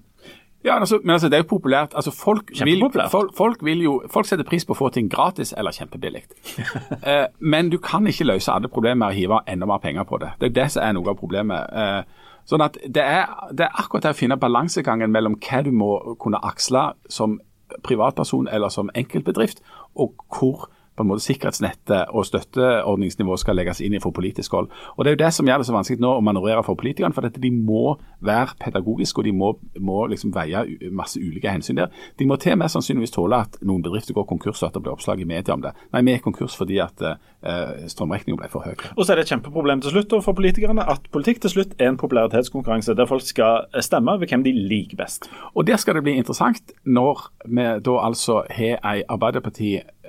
Speaker 2: Ja, altså, men altså, det er jo populært. Altså, folk, vil, folk, folk, vil jo, folk setter pris på å få ting gratis eller kjempebillig. eh, men du kan ikke løse alle problemer med å hive enda mer penger på det. Det er det som er noe av problemet. Eh, sånn at det er, det er akkurat det å finne balansegangen mellom hva du må kunne aksle som privatperson eller som enkeltbedrift, og hvor på en måte sikkerhetsnettet og støtteordningsnivået skal legges inn i for politisk hold. Og Det er jo det som gjør det så vanskelig nå å manøvrere for politikerne. For dette, de må være pedagogiske og de må, må liksom veie masse ulike hensyn der. De må til mest sannsynligvis tåle at noen bedrifter går konkurs og at det blir oppslag i media om det. Nei, vi er konkurs fordi at eh, strømregningen ble for høy.
Speaker 3: Og så er det et kjempeproblem til slutt for politikerne at politikk til slutt er en popularitetskonkurranse der folk skal stemme ved hvem de liker best.
Speaker 2: Og Der skal det bli interessant når vi da altså har ei Arbeiderparti-Senterparti-regjering,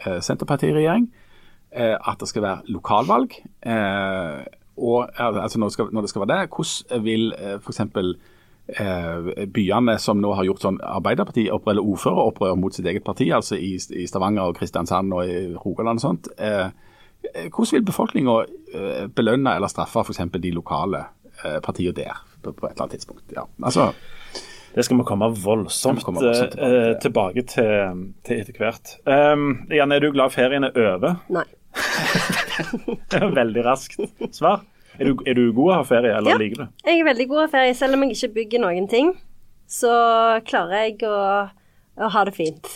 Speaker 2: eh, at det skal være lokalvalg. Eh, og altså når det, skal, når det skal være det, hvordan vil f.eks. Eh, byene som nå har gjort sånn Arbeiderparti-opprør eller ordføreropprør mot sitt eget parti, altså i, i Stavanger og Kristiansand og i Rogaland og sånt. Eh, hvordan vil befolkninga eh, belønne eller straffe f.eks. de lokale eh, partiene der på, på, et eller annet tidspunkt? Ja, altså
Speaker 3: det skal vi komme voldsomt, komme voldsomt tilbake, ja. tilbake til, til, etter hvert. Um, Janne, er du glad ferien er over?
Speaker 1: Nei.
Speaker 3: Veldig raskt svar. Er du, er du god å ha ferie, eller
Speaker 1: ja,
Speaker 3: liker du?
Speaker 1: jeg er veldig god å ha ferie. Selv om jeg ikke bygger noen ting, så klarer jeg å, å ha det fint.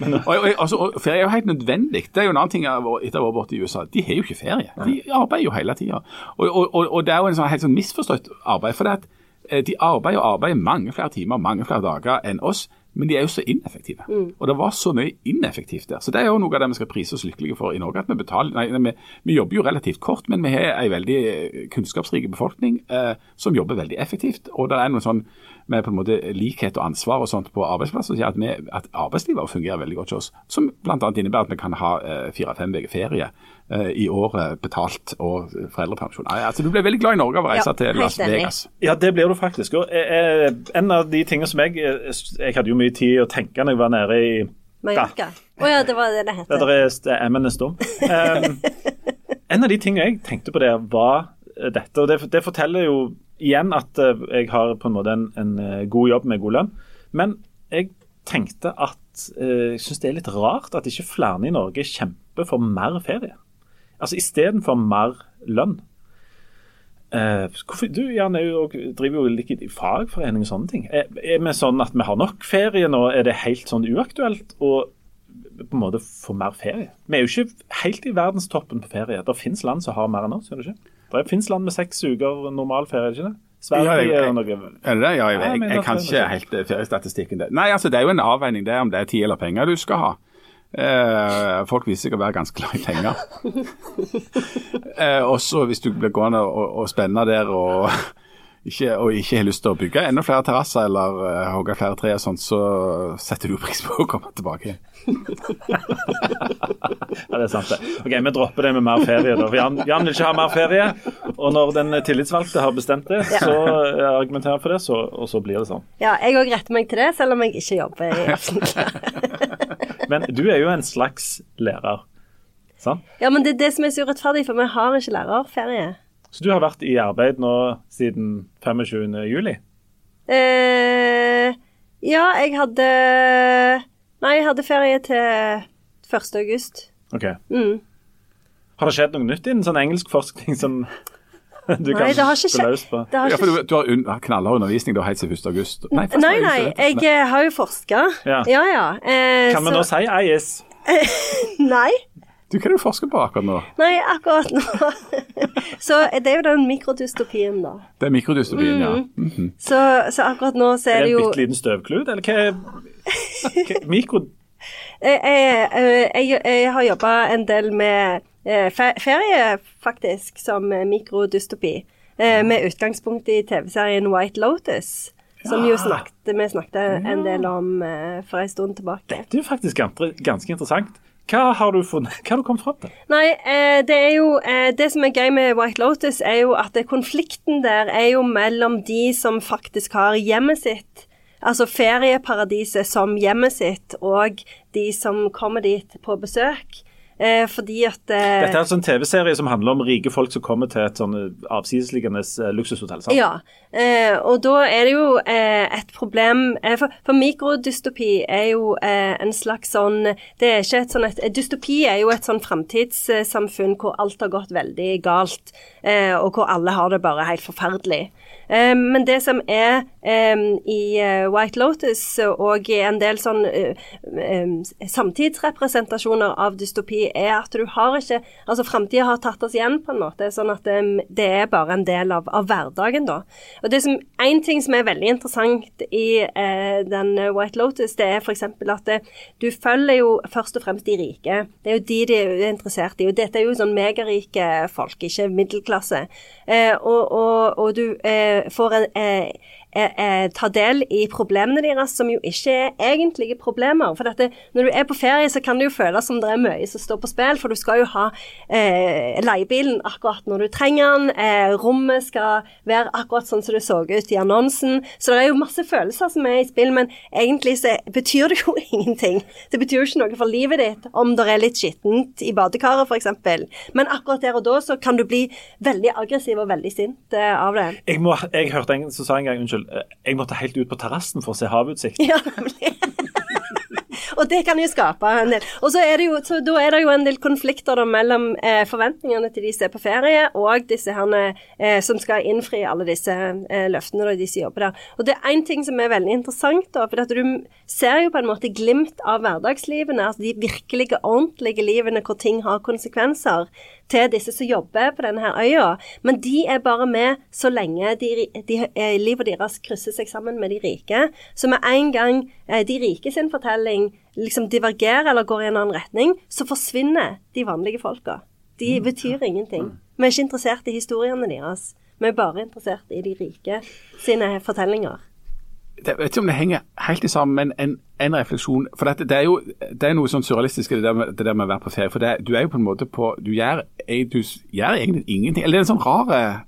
Speaker 2: Men, og, og, altså, og, Ferie er jo helt nødvendig. Det er jo en annen ting etter å ha vært i USA. De har jo ikke ferie. De arbeider jo hele tida. Og, og, det er jo en sånn, helt sånn misforstått arbeid. For det at eh, de arbeider og arbeider mange flere timer, mange flere dager enn oss. Men de er jo så ineffektive. Mm. Og det var så mye ineffektivt der. Så det er jo noe av det vi skal prise oss lykkelige for i Norge. at Vi betaler, nei, vi, vi, jobber jo relativt kort, men vi har en veldig eh, kunnskapsrik befolkning eh, som jobber veldig effektivt. Og det er noe sånn med på en måte likhet og ansvar og sånt på arbeidsplasser som gjør at, at arbeidslivet fungerer veldig godt hos oss. Som bl.a. innebærer at vi kan ha eh, fire-fem uker ferie eh, i året betalt og foreldrepermisjon. Altså, du ble veldig glad i Norge av å reise ja, til Las Vegas.
Speaker 3: Ja, det blir du faktisk. Og, eh, en av de tingene som jeg Jeg hadde jo mye tid å tenke når jeg var nede i
Speaker 1: Mallorca. Å oh, ja, det var det det het.
Speaker 3: Der er M-ene stum. Um, en av de tingene jeg tenkte på der, var dette. og det, det, forteller jo igjen at jeg har på en måte en, en god jobb med god lønn. Men jeg tenkte at uh, jeg syns det er litt rart at ikke flere i Norge kjemper for mer ferie. Altså istedenfor mer lønn. Uh, hvorfor, du Jan, jo, driver jo litt i fagforening og sånne ting. Er, er vi sånn at vi har nok ferie nå? Er det helt sånn uaktuelt å på en måte få mer ferie? Vi er jo ikke helt i verdenstoppen på ferie. Det finnes land som har mer enn oss, gjør det ikke? Det finnes land med seks uker normal ferie, ikke det? Sverige
Speaker 2: ja,
Speaker 3: jeg, noe
Speaker 2: Er det det? Ja, jeg, jeg, jeg kan ikke helt feriestatistikken. Nei, altså Det er jo en avveining det om det er tid eller penger du skal ha. Eh, folk viser seg å være ganske glad i penger. eh, også hvis du blir gående og, og spenne der og ikke, og ikke har lyst til å bygge enda flere terrasser eller uh, hogge flere tre, og sånt, så setter du pris på å komme tilbake.
Speaker 3: ja, det er sant, det. Ok, Vi dropper det med mer ferie. da. Jan, Jan vil ikke ha mer ferie. Og når den tillitsvalgte har bestemt det, ja. så argumenterer jeg for det, så, og så blir det sånn.
Speaker 1: Ja, jeg òg retter meg til det, selv om jeg ikke jobber i
Speaker 3: Aftenklær. Men du er jo en slags lærer, sant?
Speaker 1: Ja, men det er det som er så urettferdig, for vi har ikke lærerferie.
Speaker 3: Så du har vært i arbeid nå siden 25. juli?
Speaker 1: Eh, ja, jeg hadde Nei, jeg hadde ferie til 1. august.
Speaker 3: Ok.
Speaker 1: Mm.
Speaker 3: Har det skjedd noe nytt innen sånn engelsk forskning som du
Speaker 1: nei,
Speaker 3: kan
Speaker 1: gå løs på?
Speaker 2: ja, for du, du har un knallhard undervisning da helt til 1. august?
Speaker 1: Nei, nei, nei, jeg eh, har jo forska.
Speaker 3: Ja.
Speaker 1: ja, ja.
Speaker 3: Eh, kan vi nå si IS?
Speaker 1: nei.
Speaker 2: Du, Hva er det du forsker på akkurat nå?
Speaker 1: Nei, akkurat nå Så det er jo den mikrodystopien, da.
Speaker 2: Det er mikrodystopien, mm. ja. Mm -hmm.
Speaker 1: så, så, akkurat nå så er,
Speaker 3: er
Speaker 1: det jo
Speaker 3: Er det en bitte liten støvklut, eller hva er mikro...
Speaker 1: Jeg, jeg, jeg, jeg har jobba en del med eh, ferie, faktisk, som mikrodystopi. Eh, med utgangspunkt i TV-serien White Lotus. Som jo snakket, vi snakket en del om eh, for en stund tilbake.
Speaker 3: Dette er jo faktisk ganske interessant. Hva har du, funnet, hva har du kommet fram til?
Speaker 1: Nei, eh, det er jo eh, Det som er gøy med White Lotus, er jo at konflikten der er jo mellom de som faktisk har hjemmet sitt, altså ferieparadiset som hjemmet sitt, og de som kommer dit på besøk. Eh, fordi at eh,
Speaker 3: Dette er altså en TV-serie som handler om rike folk som kommer til et sånn avsidesliggende eh, luksushotell. sant?
Speaker 1: Ja, eh, og da er det jo eh, et problem eh, For, for mikrodystopi er jo eh, en slags sånn Det er ikke et sånn et, Dystopi er jo et sånn framtidssamfunn hvor alt har gått veldig galt, eh, og hvor alle har det bare helt forferdelig. Eh, men det som er um, i eh, White Lotus og i en del sånn eh, eh, samtidsrepresentasjoner av dystopi, er at du har ikke Altså framtida har tatt oss igjen, på en måte. Sånn at det, det er bare en del av, av hverdagen, da. Og det som En ting som er veldig interessant i eh, den White Lotus, det er f.eks. at det, du følger jo først og fremst de rike. Det er jo de de er interessert i. Og dette er jo sånn megarike folk, ikke middelklasse. Eh, og, og, og du eh, får en eh, eh, eh, ta del i problemene deres, som jo ikke er egentlige problemer. For dette, når du er på ferie, så kan det jo føles som det er mye som står på spill, for du skal jo ha eh, leiebilen akkurat når du trenger den, eh, rommet skal være akkurat sånn som det så ut i annonsen. Så det er jo masse følelser som er i spill, men egentlig så betyr det jo ingenting. Det betyr jo ikke noe for livet ditt om det er litt skittent i badekaret, f.eks. Men akkurat der og da så kan du bli veldig aggressiv og veldig sint eh, av det.
Speaker 3: Jeg, må, jeg hørte en som sa en gang unnskyld, jeg måtte helt ut på terrassen for å se havutsikt.
Speaker 1: Ja. Og det kan jo skape en del. Og så er det jo, da er det jo en del konflikter da, mellom eh, forventningene til de som er på ferie, og disse herne, eh, som skal innfri alle disse eh, løftene da, de som jobber der. Og det er én ting som er veldig interessant, da, for at du ser jo på en måte glimt av hverdagslivene, altså de virkelige, ordentlige livene hvor ting har konsekvenser til disse som jobber på denne her øya. Men de er bare med så lenge de, de, de, livet deres krysser seg sammen med de rike. Så med en gang eh, de rike sin fortelling liksom divergerer eller går i en annen retning, så forsvinner de vanlige folka. De betyr ingenting. Vi er ikke interessert i historiene deres. Vi er bare interessert i de rike sine fortellinger.
Speaker 2: Jeg vet ikke om det henger helt sammen, men en, en refleksjon For dette, det er jo det er noe sånn surrealistisk det der med, det der med å være på ferie. For det, du er jo på en måte på Du gjør, du gjør egentlig ingenting. Eller det er en sånn rar eh,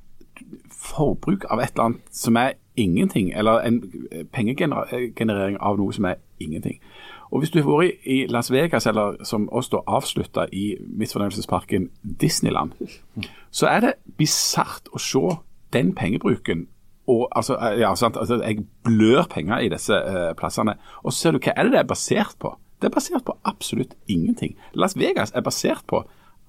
Speaker 2: forbruk av et eller annet som er ingenting. Eller en pengegenerering av noe som er ingenting. Og Hvis du har vært i Las Vegas, eller som oss da avslutta i misfornøyelsesparken Disneyland, så er det bisart å se den pengebruken og altså, ja, sant? Altså, Jeg blør penger i disse uh, plassene. Og ser du hva er det det er basert på? Det er basert på absolutt ingenting. Las Vegas er basert på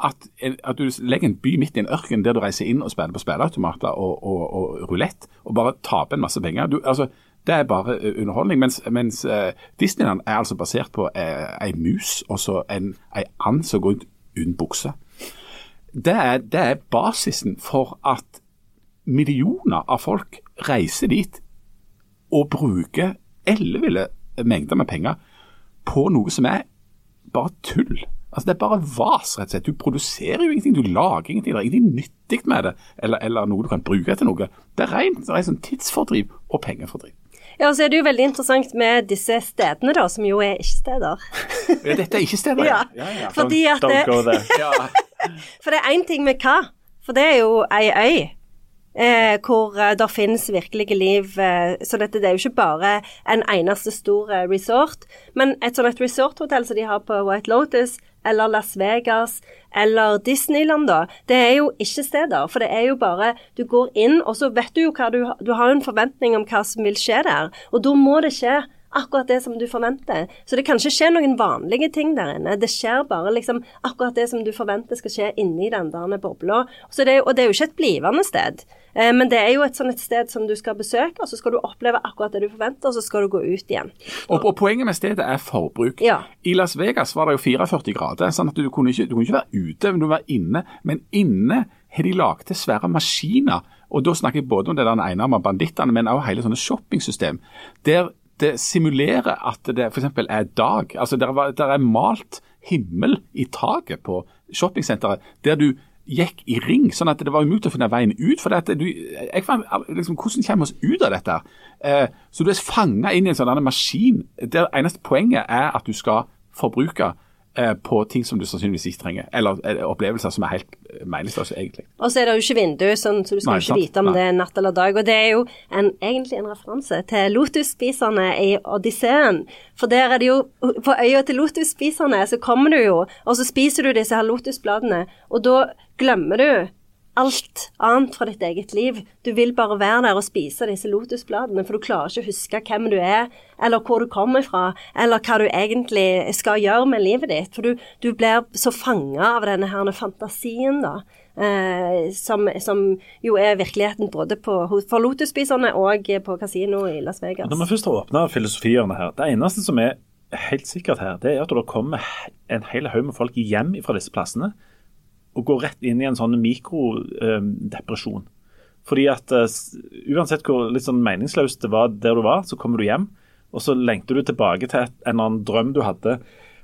Speaker 2: at, at du legger en by midt i en ørken der du reiser inn og spiller på spilleautomater og, og, og rulett, og bare taper en masse penger. Du, altså, det er bare underholdning. Mens, mens uh, Disneyland er altså basert på uh, ei mus og så en, ei and som går rundt uten bukse. Det er, det er basisen for at millioner av folk reiser dit og bruker elleville mengder med penger på noe som er bare tull. Altså Det er bare vas, rett og slett. Du produserer jo ingenting, du lager ingenting. Det er ingenting nyttig med det, eller, eller noe du kan bruke til noe. Det er rent det er sånn tidsfordriv og pengefordriv.
Speaker 1: Ja, og så er det jo veldig interessant med disse stedene, da, som jo er ikke-steder.
Speaker 2: Ja, dette er ikke-steder,
Speaker 1: ja.
Speaker 2: ja, ja.
Speaker 1: Fordi at
Speaker 3: Don't go there.
Speaker 1: For det er én ting med hva? For det er jo ei øy. Eh, hvor eh, det finnes virkelige liv. Eh, så dette det er jo ikke bare en eneste stor eh, resort. Men et sånt resorthotell som de har på White Lotus, eller Las Vegas, eller Disneyland, da, det er jo ikke steder. For det er jo bare Du går inn, og så vet du jo hva du Du har en forventning om hva som vil skje der. Og da må det skje akkurat det som du forventer. Så det kan ikke skje noen vanlige ting der inne. Det skjer bare liksom akkurat det som du forventer skal skje inni den der bobla. Og det er jo ikke et blivende sted. Eh, men det er jo et sånn et sted som du skal besøke, og så skal du oppleve akkurat det du forventer, og så skal du gå ut igjen.
Speaker 2: Og, og Poenget med stedet er forbruk.
Speaker 1: Ja.
Speaker 2: I Las Vegas var det jo 44 grader, sånn at du kunne ikke, du kunne ikke være ute, men du var inne. Men inne har de laget til svære maskiner. Og da snakker jeg både om det der enarma bandittene, men også hele sånne shoppingsystem. Der det simulerer at det f.eks. er dag. Altså der, der er malt himmel i taket på shoppingsenteret. Der du gikk i ring, sånn at det var umulig å finne veien ut. for dette. Du, jeg liksom, Hvordan kommer vi oss ut av dette? Eh, så du er fanga inn i en sånn maskin der eneste poenget er at du skal forbruke på ting som du sannsynligvis ikke trenger, eller eh, opplevelser som er helt meningsløse, egentlig.
Speaker 1: Og så er det jo ikke vindu, sånn, så du skal
Speaker 2: Nei,
Speaker 1: ikke
Speaker 2: sant.
Speaker 1: vite om
Speaker 2: Nei.
Speaker 1: det er natt eller dag. Og det er jo en, egentlig en referanse til lotusspiserne i Odysseen. For der er det jo På øya til lotusspiserne så kommer du jo, og så spiser du disse her lotusbladene, og da glemmer du alt annet fra ditt eget liv. Du vil bare være der og spise disse lotusbladene, for du klarer ikke å huske hvem du er, eller hvor du kommer fra, eller hva du egentlig skal gjøre med livet ditt. For du, du blir så fanga av denne her fantasien, da. Eh, som, som jo er virkeligheten både på, for lotusspiserne og på kasino i Las Vegas.
Speaker 3: Når vi først har åpna filosofiene her, det eneste som er helt sikkert her, det er at det kommer en hel haug med folk hjem fra disse plassene og gå rett inn i en sånn mikrodepresjon. Fordi at eh, uansett hvor litt sånn meningsløst det var der du var, så kommer du hjem, og så lengter du tilbake til et, en annen drøm du hadde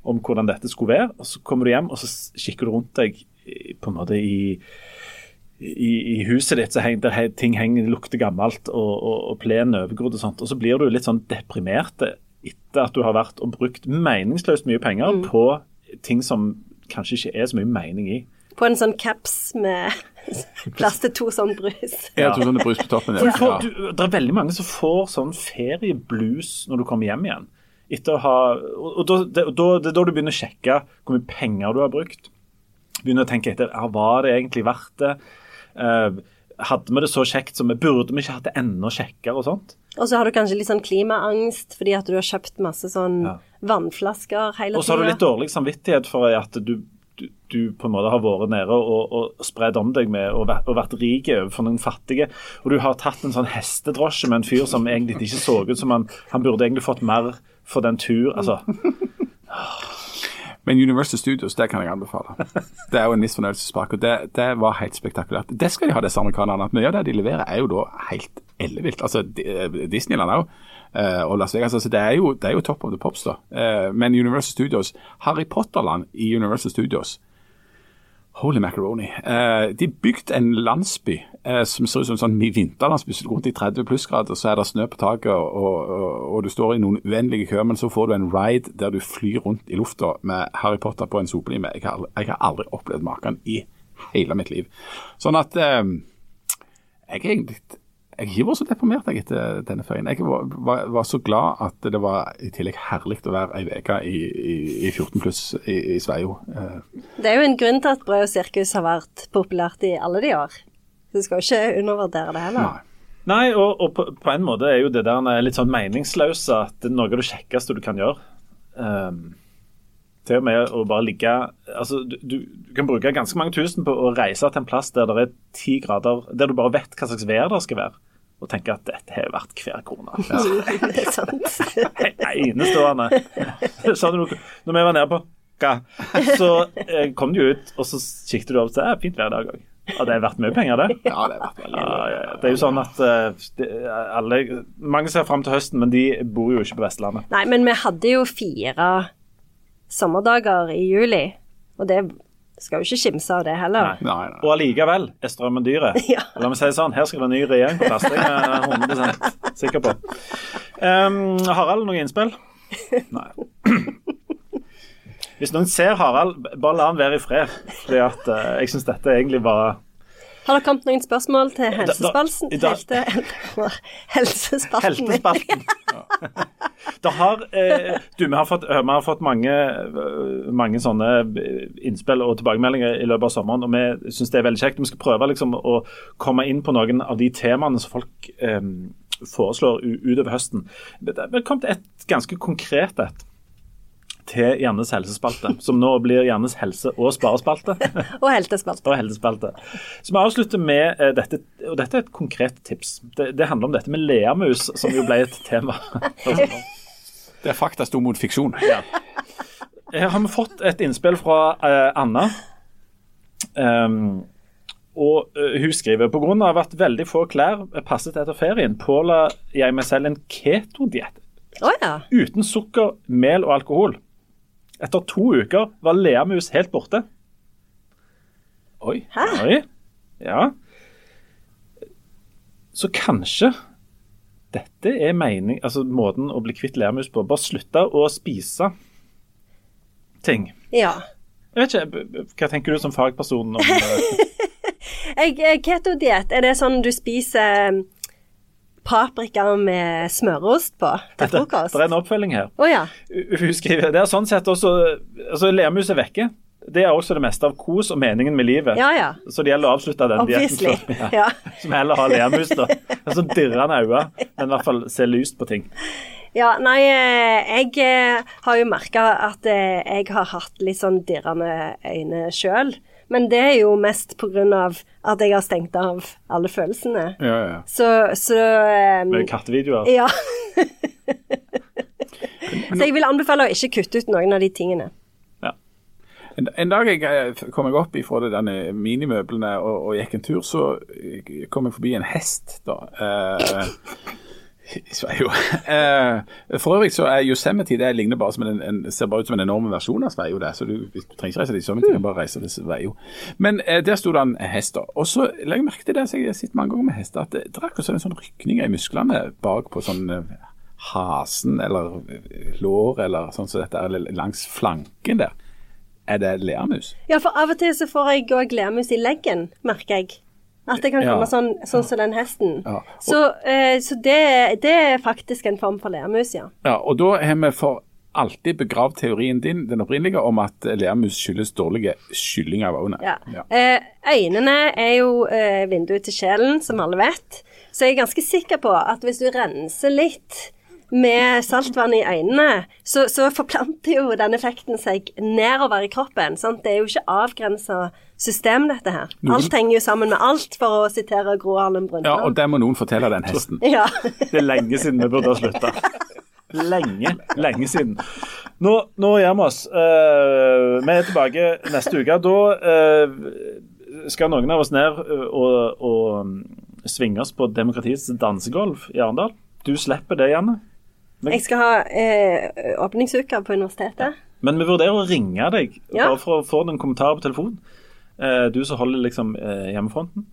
Speaker 3: om hvordan dette skulle være, og så kommer du hjem, og så kikker du rundt deg på en måte i i, i huset ditt så heng, der ting henger, lukter gammelt, og, og, og plenen er overgrodd og sånt. Og så blir du litt sånn deprimert etter at du har vært og brukt meningsløst mye penger på ting som kanskje ikke er så mye mening i.
Speaker 1: På en sånn caps med plass til to sånn brus.
Speaker 2: ja, to sånne det brus på toppen.
Speaker 3: Du
Speaker 2: Ja.
Speaker 3: får, du, det er veldig mange som får sånn ferieblues når du kommer hjem igjen. Etter å ha, og og da, det, da, det er da du begynner å sjekke hvor mye penger du har brukt. Begynner å tenke etter ja, var det egentlig verdt det. Uh, hadde vi det så kjekt som vi burde vi ikke hatt det enda kjekkere og sånt?
Speaker 1: Og så har du kanskje litt sånn klimaangst fordi at du har kjøpt masse sånn
Speaker 3: Ja.
Speaker 1: vannflasker hele tida.
Speaker 3: Og så har du litt dårlig samvittighet for at du, du, på en måte har vært nede og, og spredd om deg med og vært, vært rik overfor noen fattige. Og du har tatt en sånn hestedrosje med en fyr som egentlig ikke så ut som han Han burde egentlig fått mer for den tur. Altså,
Speaker 2: Men Universal Studios, det kan jeg anbefale. Det er jo en misfornøyelsespark. og det, det var helt spektakulært. Det skal de ha, disse amerikanerne. at Mye av det de leverer er jo da helt ellevilt. Altså Di- Disneyland òg, og Las Vegas. altså Det er jo, det er jo top of the pops, da. Eh, Men Universal Studios, Harry Potter-land i Universal Studios Holy macaroni. Eh, de bygde en landsby eh, som ser ut som en sånn vinterlandsby. Så rundt i 30 plussgrader så er det snø på taket, og, og, og du står i noen uendelige køer, men så får du en ride der du flyr rundt i lufta med Harry Potter på en sopelime. Jeg, har jeg har aldri opplevd maken i hele mitt liv. Sånn at eh, jeg er egentlig jeg har vært så deprimert jeg etter denne ferien. Jeg var, var, var så glad at det var i tillegg herlig å være ei uke i, i, i 14 pluss i, i Sveio. Eh,
Speaker 1: Det er jo en grunn til at brød og sirkus har vært populært i alle de år. Du skal jo ikke undervurdere det heller.
Speaker 2: nei.
Speaker 3: nei, og, og på, på en måte er jo det der litt sånn meningsløse at det er noe av det kjekkeste du kan gjøre. Um, til og med å bare ligge altså du, du, du kan bruke ganske mange tusen på å reise til en plass der det er ti grader, der du bare vet hva slags vær det skal være, og tenke at dette har vært hver krone.
Speaker 1: Det er sant.
Speaker 3: Enestående. Noe Når vi var nede på? Så eh, kom du ut, og så kikket du opp og sa ja, fint vær i dag òg. Og det er verdt mye penger, det.
Speaker 2: Ja, det er vært veldig
Speaker 3: Ja, ja, ja. Det er jo sånn at uh, det, alle, Mange ser fram til høsten, men de bor jo ikke på Vestlandet.
Speaker 1: Nei, men vi hadde jo fire sommerdager i juli, og det skal jo ikke kimse av det heller.
Speaker 3: Nei.
Speaker 2: Nei, nei.
Speaker 3: Og allikevel er strømmen dyret.
Speaker 1: Ja.
Speaker 3: La meg si det sånn, her skal det en ny regjering på plass. Det er jeg 100 sikker på. Um, Harald, noe innspill? Nei. Hvis noen ser Harald, bare la han være i fred. Fordi at uh, jeg syns dette egentlig var
Speaker 1: Har det kommet noen spørsmål til helsespalten?
Speaker 3: dag-
Speaker 1: Helte, helsespalten.
Speaker 3: Heltespalten. Det har, eh, du, vi har fått, eh, vi har fått mange, eh, mange sånne innspill og tilbakemeldinger i løpet av sommeren, og vi syns det er veldig kjekt. Vi skal prøve liksom å komme inn på noen av de temaene som folk eh, foreslår utover høsten. Det har kommet et ganske konkret et til Jannes helsespalte, som nå blir Jannes helse- og sparespalte.
Speaker 1: Og heltespalte.
Speaker 3: og heltespalte. Så vi avslutter med eh, dette, og dette er et konkret tips. Det, det handler om dette med leamus, som jo ble et tema.
Speaker 2: Det er fakta sto mot fiksjon.
Speaker 3: Her har vi fått et innspill fra eh, Anna. Um, og eh, hun skriver pga. at veldig få klær passet etter ferien, påla jeg meg selv en ketodiett
Speaker 1: Oh, ja.
Speaker 3: uten sukker, mel og alkohol. Etter to uker var leamus helt borte.
Speaker 2: Oi.
Speaker 1: Hæ?
Speaker 3: Oi. Ja. Så kanskje dette er mening, altså måten å bli kvitt leamus på. Bare slutte å spise ting.
Speaker 1: Ja.
Speaker 3: Jeg vet ikke, Hva tenker du som fagperson om eh,
Speaker 1: Jeg, eh, Ketodiett, er det sånn du spiser eh, paprika med smørost på til frokost?
Speaker 3: det er en oppfølging her.
Speaker 1: Oh, ja.
Speaker 3: Hun skriver Det er sånn sett også altså Lermus er vekke. Det er også det meste av kos og meningen med livet.
Speaker 1: Ja ja.
Speaker 3: Så det gjelder å avslutte den dietten før-
Speaker 1: Ja.
Speaker 3: Som heller har lermus, da. Det er så dirrende øyne, men i hvert fall se lyst på ting.
Speaker 1: Ja, nei, eh, jeg eh, har jo merka at eh, jeg har hatt litt sånn dirrende øyne sjøl. Men det er jo mest av at jeg har stengt av alle følelsene.
Speaker 2: Ja, ja.
Speaker 1: Så, så um,
Speaker 3: Med kattevideoer.
Speaker 1: Ja. så jeg vil anbefale å ikke kutte ut noen av de tingene.
Speaker 2: En, en dag jeg eh, kom jeg opp ifra det denne minimøblene og, og gikk en tur, så eh, kom jeg forbi en hest, da. Eh, Sveio. Eh, for øvrig så er Yosemite det ligner bare som en, en, ser bare ut som en enorm versjon av Sveio. så du, du trenger ikke reise til Yosemite, du kan bare reise til Sveio. Men eh, der sto det en hest. Og så legger jeg merke til det, så jeg har sett mange ganger med hester, at det, det er akkurat en sånn rykning i musklene bak på sånn eh, hasen eller eh, lår eller sånn som dette, eller langs flanken der. Er det lermus?
Speaker 1: Ja, for av og til så får jeg òg lermus i leggen, merker jeg. At det kan
Speaker 2: Ja.
Speaker 1: komme sånn, sånn som den hesten.
Speaker 2: Ja.
Speaker 1: Så, eh, så det, det er faktisk en form for lermus, ja.
Speaker 2: Ja, og da har vi for alltid begravd teorien din, den opprinnelige, om at lermus skyldes dårlige skylling av øynene.
Speaker 1: ja.
Speaker 2: Ja.
Speaker 1: Eh, øynene er jo eh, vinduet til sjelen, som alle vet. Så jeg er ganske sikker på at hvis du renser litt med saltvann i øynene, så, så forplanter jo den effekten seg nedover i kroppen. Sant? Det er jo ikke avgrensa system, dette her.
Speaker 2: Noen-
Speaker 1: Alt henger jo sammen med alt, for å sitere Gro Harlem
Speaker 2: Ja, og
Speaker 1: Brundtland.
Speaker 2: det må noen fortelle den hesten.
Speaker 1: Ja.
Speaker 3: Det er lenge siden vi burde ha slutta. Lenge, lenge siden. Nå, nå gjør vi oss. Uh, vi er tilbake neste uke. Da uh, skal noen av oss ned eh, og, og mm, svinge oss på Demokratiets dansegolf i Arendal. Du slipper det, Janne.
Speaker 1: Jeg skal ha eh, åpningsuke på universitetet.
Speaker 3: Men vi vurderer å ringe deg
Speaker 1: Ja.
Speaker 3: bare for å få noen kommentarer på telefon. Eh, du som holder liksom eh, hjemmefronten.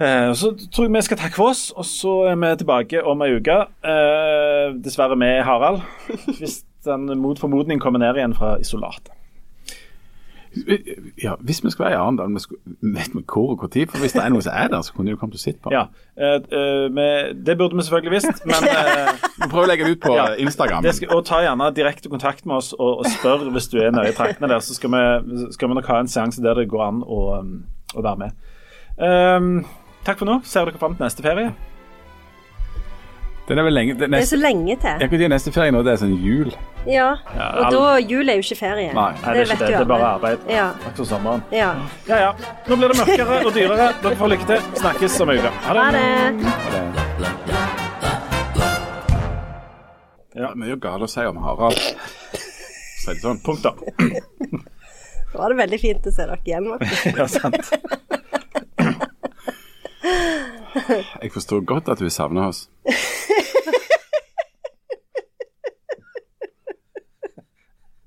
Speaker 3: Eh, så tror jeg vi skal takke for oss, og så er vi tilbake om ei uke. Eh, dessverre med Harald, hvis den mot formodning kommer ned igjen fra isolatet.
Speaker 2: Ja, Hvis vi skal være i Arendal, vet vi hvor og når? For hvis det er noe som er der, så kunne du kommet og sett på.
Speaker 3: Ja, eh, eh, Det burde vi selvfølgelig visst, men eh,
Speaker 2: Vi prøver å legge det ut på
Speaker 3: Ja,
Speaker 2: Instagram.
Speaker 3: skal, og ta gjerne direkte kontakt med oss og, og spør hvis du er nøye i traktene der, så skal vi, skal vi nok ha en seanse der det går an å, um, å være med. Um, takk for nå. Ser dere fram til neste ferie?
Speaker 2: Den er vel lenge, det,
Speaker 1: Det er så lenge til.
Speaker 2: jeg kan si neste ferie nå, det er sånn jul.
Speaker 1: Ja. Og da jul er jo ikke ferie.
Speaker 2: Nei.
Speaker 3: Nei, det er ikke det. Det er bare arbeid.
Speaker 1: Ja.
Speaker 3: Takk for sommeren.
Speaker 1: ja.
Speaker 3: Ja ja. Nå blir det mørkere og dyrere. Dere får lykke til. Snakkes om ei uke. Ha det.
Speaker 1: det.
Speaker 2: Det
Speaker 3: Ja.
Speaker 2: det er mye galt å si om Harald. Si det sånn.
Speaker 3: Punktum.
Speaker 1: Da var det veldig fint å se dere igjen. Martin.
Speaker 3: Ja, sant.
Speaker 2: Jeg forstår godt at du savner oss.